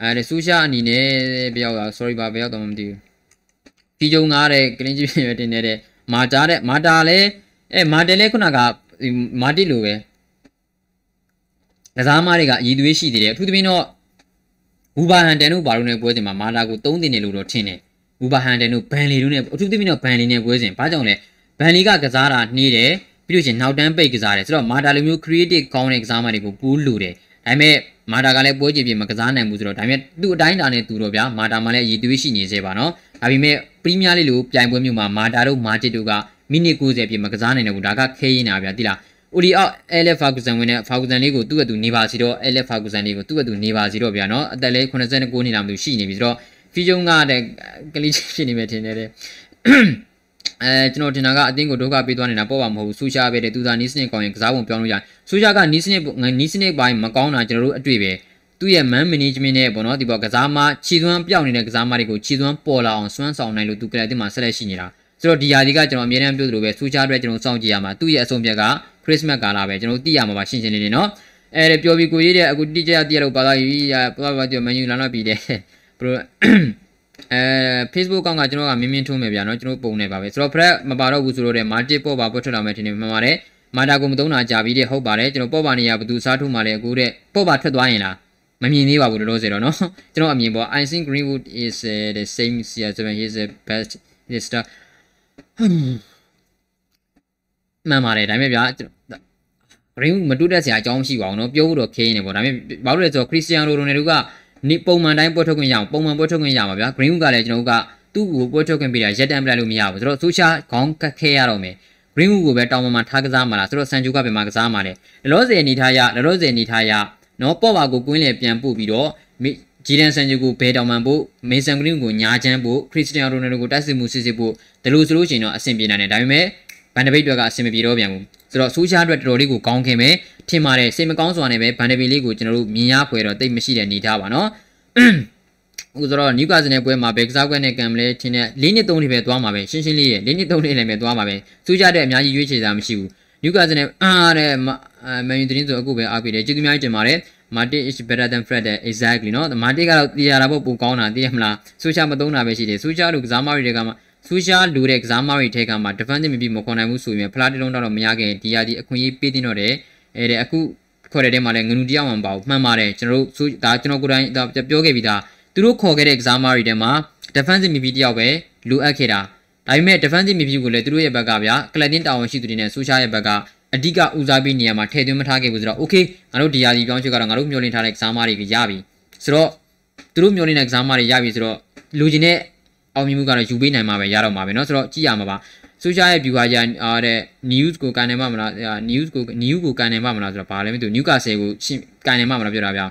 အဲဆူရှာအနေနဲ့ဘယ်ရောက်တာ sorry ပါဘယ်ရောက်တော့မသိဘူးဖီယုံကားတဲ့ကလင်းကြီးပြင်တင်တဲ့မာတာတဲ့မာတာလည်းအဲမာတယ်လည်းခုနကမာတိလိုပဲကစားမတွေကရည်သွေးရှိသေးတယ်အထူးသဖြင့်တော့ ဘူဘာဟန်တန်တို့ဘာလို့လဲပွဲစဉ်မှာမာတာကို3တင်နေလို့တော့ထင်တယ်ဘူဘာဟန်တန်တို့ဘန်လီတို့နဲ့အထူးသဖြင့်တော့ဘန်လီနဲ့ပွဲစဉ်ဘာကြောင့်လဲဘန်လီကကစားတာနှီးတယ်ပြီးလို့ရှိရင်နောက်တန်းပိတ်ကစားတယ်ဆိုတော့မာတာလိုမျိုး creative ကောင်းတဲ့ကစားမတွေကိုပူးလူတယ်ဒါပေမဲ့မာတာကလည်းပွဲကြည့်ပြီးမကစားနိုင်ဘူးဆိုတော့ဒါပေမဲ့သူ့အတိုင်းတာနဲ့သူတော့ဗျာမာတာမှလည်းရည်သွေးရှိနေသေးပါနော်ဒါပေမဲ့ပရီးမီးယားလိလိုပြိုင်ပွဲမျိုးမှာမာတာတို့မာတစ်တို့ကမိနစ်90ပြည့်မကစားနိုင်တယ်ဘူးဒါကခဲရင်တာဗျာတိလား အိုဒီအောက်အဲလက်ဖာဂူဆန်ဝင်တဲ့ဖာဂူဆန်လေးကိုသူ့အတူနေပါစီတော့အဲလက်ဖာဂူဆန်လေးကိုသူ့အတူနေပါစီတော့ဗျာနော်အသက်လေး89နှစ်လာမှသူရှိနေပြီဆိုတော့ဖီဂျုံကတဲ့ကလေးဖြစ်နေမယ်ထင်တယ်တဲ့အဲကျွန်တော်တင်တာကအတင်းကိုဒုက္ခပေးသွားနေတာပေါ့ပါမဟုတ်ဘူးဆူရှာပဲတဲ့သူသာနီးစနစ်ကောင်းရင်ကစားပုံပြောင်းလို့ရတယ်ဆူရှာကနီးစနစ်နီးစနစ်ပိုင်းမကောင်းတာကျွန်တော်တို့အတွေ့ပဲသူ့ရဲ့ man management နဲ့ပေါ့နော်ဒီပေါ်ကစားမခြေသွမ်းပြောင်းနေတဲ့ကစားမတွေကိုခြေသွမ်းပေါ်လာအောင်စွမ်းဆောင်နိုင်လို့သူကလပ်တင်မှာဆက်လက်ရှိနေတာဆိုတော့ဒီယာဒီကကျွန်တော်အမြဲတမ်းပြောသလိုပဲဆူရှာအတွက်ကျွန်တော်စောင့်ကြည့်ရမှာသူ့ရဲ့အဆုံးဖြတ်ကခ ရစ်စမတ်ကာလာပဲကျွန်တော်သိရမှာပါရှင်းရှင်းလေးလေးနော်အဲပျော်ပြီးကိုရေးတဲ့အခုတိကျတည့်ရလို့ပါလာပြီပါပါပြောမန်ယူလာတော့ပြီးတယ်ဘရိုအဲ Facebook ကောင်ကကျွန်တော်ကမင်းမင်းထုံးမယ်ဗျာနော်ကျွန်တော်ပုံနေပါပဲဆိုတော့ Fred မပါတော့ဘူးဆိုတော့တဲ့ Multi ပေါ့ပါပွတ်ထွက်လာမယ်ထင်တယ်မှန်ပါတယ်မာတာကိုမသုံးတာကြာပြီးတဲ့ဟုတ်ပါတယ်ကျွန်တော်ပေါ့ပါနေရဘသူစားထုတ်မှလည်းအခုတဲ့ပေါ့ပါထွက်သွားရင်လားမမြင်သေးပါဘူးလို့လို့ဆိုတော့နော်ကျွန်တော်အမြင်ပေါ့ I think Greenwood is uh, the same CR7 he is the best lister မှန်ပါတယ်ဒါပေမဲ့ဗျာ Greenwood မတူတဲ့ဆရာအကြောင်းမရှိပါဘူးနော်ပြောဖို့တော့ခင်းနေပေါ့ဒါပေမဲ့ဘာလို့လဲဆိုတော့ Cristiano Ronaldo ကနေပုံမှန်တိုင်းပွဲထုတ်ခွင့်ရအောင်ပုံမှန်ပွဲထုတ်ခွင့်ရမှာဗျာ Greenwood ကလည်းကျွန်တော်တို့ကသူ့ကိုပွဲထုတ်ခွင့်ပေးတာရက်တန်ပလိုက်လို့မရဘူးဆိုတော့ social ခေါင်းကတ်ခဲရတော့မယ် Greenwood ကိုပဲတောင်းပန်မှာထားကစားမှာလားဆိုတော့ဆန်ဂျူကပဲမှာကစားမှာလေလောလောဆယ်အနေထားရလောလောဆယ်အနေထားရနော်ပေါ့ပါကိုကွင်းလေပြန်ပို့ပြီးတော့ဂျီဒန်ဆန်ဂျူကိုဘဲတောင်ပန်ဖို့မေဆန်ဂရင်းကိုညာချမ်းဖို့ခရစ်စတီယာနိုရိုနယ်ဒိုကိုတိုက်စစ်မှုစစ်စစ်ဖို့ဒါလို့ဆိုလို့ရှိရင်တော့အဆင်ပြေနိုင်တယ်ဒါပေမဲ့ ဗန်ဒဘိတ်တွေကအဆင်မပြေတော့ပြန်ဘူးဆိုတော့ဆိုရှာအတွက်တော်တော်လေးကိုကောင်းခင်ပဲထင်ပါတယ်စိတ်မကောင်းစွာနဲ့ပဲဗန်ဒဘိတ်လေးကိုကျွန်တော်တို့မြင်ရခွဲတော့တိတ်မရှိတဲ့အနေထားပါနော်အခုဆိုတော့နျူကာဆယ်နယ်ပွဲမှာဘယ်ကစားကွက်နဲ့ကံမလဲထင်တဲ့၄နှစ်၃နှစ်ပဲသွားမှာပဲရှင်းရှင်းလေးရဲ့၄နှစ်၃နှစ်လည်းပဲသွားမှာပဲစူးကြတဲ့အများကြီးရွေးချယ်တာမရှိဘူးနျူကာဆယ်နယ်အားတဲ့မန်ယူတင်းဆိုအခုပဲအားပေးတယ်ကျေးဇူးများကြီးတင်ပါတယ်မာတစ် is better than fred exactly နော်မာတစ်ကတော့တရားတာပေါ့ပုံကောင်းတာသိရမလားစူးချမသုံးတာပဲရှိတယ်စူးချတို့ကစားမတွေတွေကမှ စူးချလူတဲ့ကစားမတွေထဲကမှ defensive မပြီးမခွန်နိုင်ဘူးဆိုရင်ဖလားတစ်လုံးတော့မရခဲ့ဒီရဒီအခွင့်အရေးပေးတင်တော့တယ်အဲတဲ့အခုခေါ်တဲ့တဲမှာလည်းငနူတယောက်မှမပါဘူးမှန်ပါတယ်ကျွန်တော်တို့ဒါကျွန်တော်ကိုယ်တိုင်ပြောခဲ့ပြီးသားသူတို့ခေါ်ခဲ့တဲ့ကစားမတွေထဲမှာ defensive မပြီးတယောက်ပဲလိုအပ်ခဲ့တာဒါပေမဲ့ defensive မပြီးကိုလည်းသူတို့ရဲ့ဘက်ကဗျာကလပ်တင်တာဝန်ရှိသူတွေနဲ့စူးချရဲ့ဘက်ကအဓိကဦးစားပေးနေရာမှာထည့်သွင်းမထားခဲ့ဘူးဆိုတော့ okay ငါတို့ဒီယာဒီပြောင်းချက်ကတော့ငါတို့မျှော်လင့်ထားတဲ့ကစားမတွေရပြီဆိုတော့သူတို့မျှော်လင့်တဲ့ကစားမတွေရပြီဆိုတော့လူချင်းတဲ့ အောင်မြင်မှုကတော့ယူပေးနိုင်မှာပဲရတော့မှာပဲเนาะဆိုတော့ကြည့်ရမှာပါဆိုရှာရဲ့ viewer ရအားတဲ့ news ကိုကန်နိုင်မှာမလား news ကို news ကိုကန်နိုင်မှာမလားဆိုတော့ဘာလဲမသိဘူး Newcastle ကိုကန်နိုင်မှာမလားပြောတာဗျာ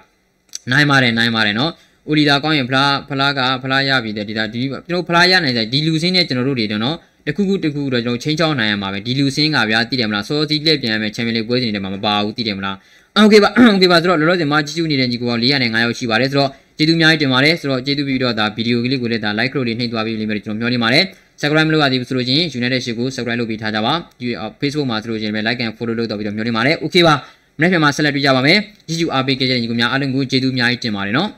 နိုင်ပါတယ်နိုင်ပါတယ်เนาะအိုလီဒါကောင်းရင်ဖလားဖလားကဖလားရပြီတဲ့ဒီဒါဒီကျွန်တော်ဖလားရနိုင်တဲ့ဒီလူစင်းနဲ့ကျွန်တော်တို့တွေတော့เนาะတခုခုတခုတော့ကျွန်တော်ချင်းချောင်းနိုင်ရမှာပဲဒီလူစင်းကဗျာသိတယ်မလားစောစီးလက်ပြန်ရမယ်ချန်ပီယံလိပွဲစဉ်တွေမှာမပါဘူးသိတယ်မလားโอเคပါโอเคပါဆိုတော့လောလောဆယ်မှာကြီးကျူးနေတဲ့ညီကိုက405ယောက်ရှိပါတယ်ဆိုတော့ ကျေးဇူးအများကြီးတင်ပါတယ်ဆိုတော့ကျေးဇူးပြီးတော့ဒါဗီဒီယိုကလေးကိုလည်းဒါ like လို့လေးနှိပ်သွားပြီးလိမ့်မယ်ကျွန်တော်ပြောနေပါတယ် subscribe မလုပ်ရသေးဘူးဆိုလို့ချင်း United ရှိကို subscribe လုပ်ပြီးထားကြပါ Facebook မှာဆိုလို့ချင်းပဲ like and follow လုပ်တော့ပြီးတော့မျှော်နေပါတယ် okay ပါမနေ့ပြန်မှာဆက်လက်တွေ့ကြပါမယ် YouTube RPK ရဲ့ညီကိုများအားလုံးကိုကျေးဇူးအများကြီးတင်ပါတယ်နော်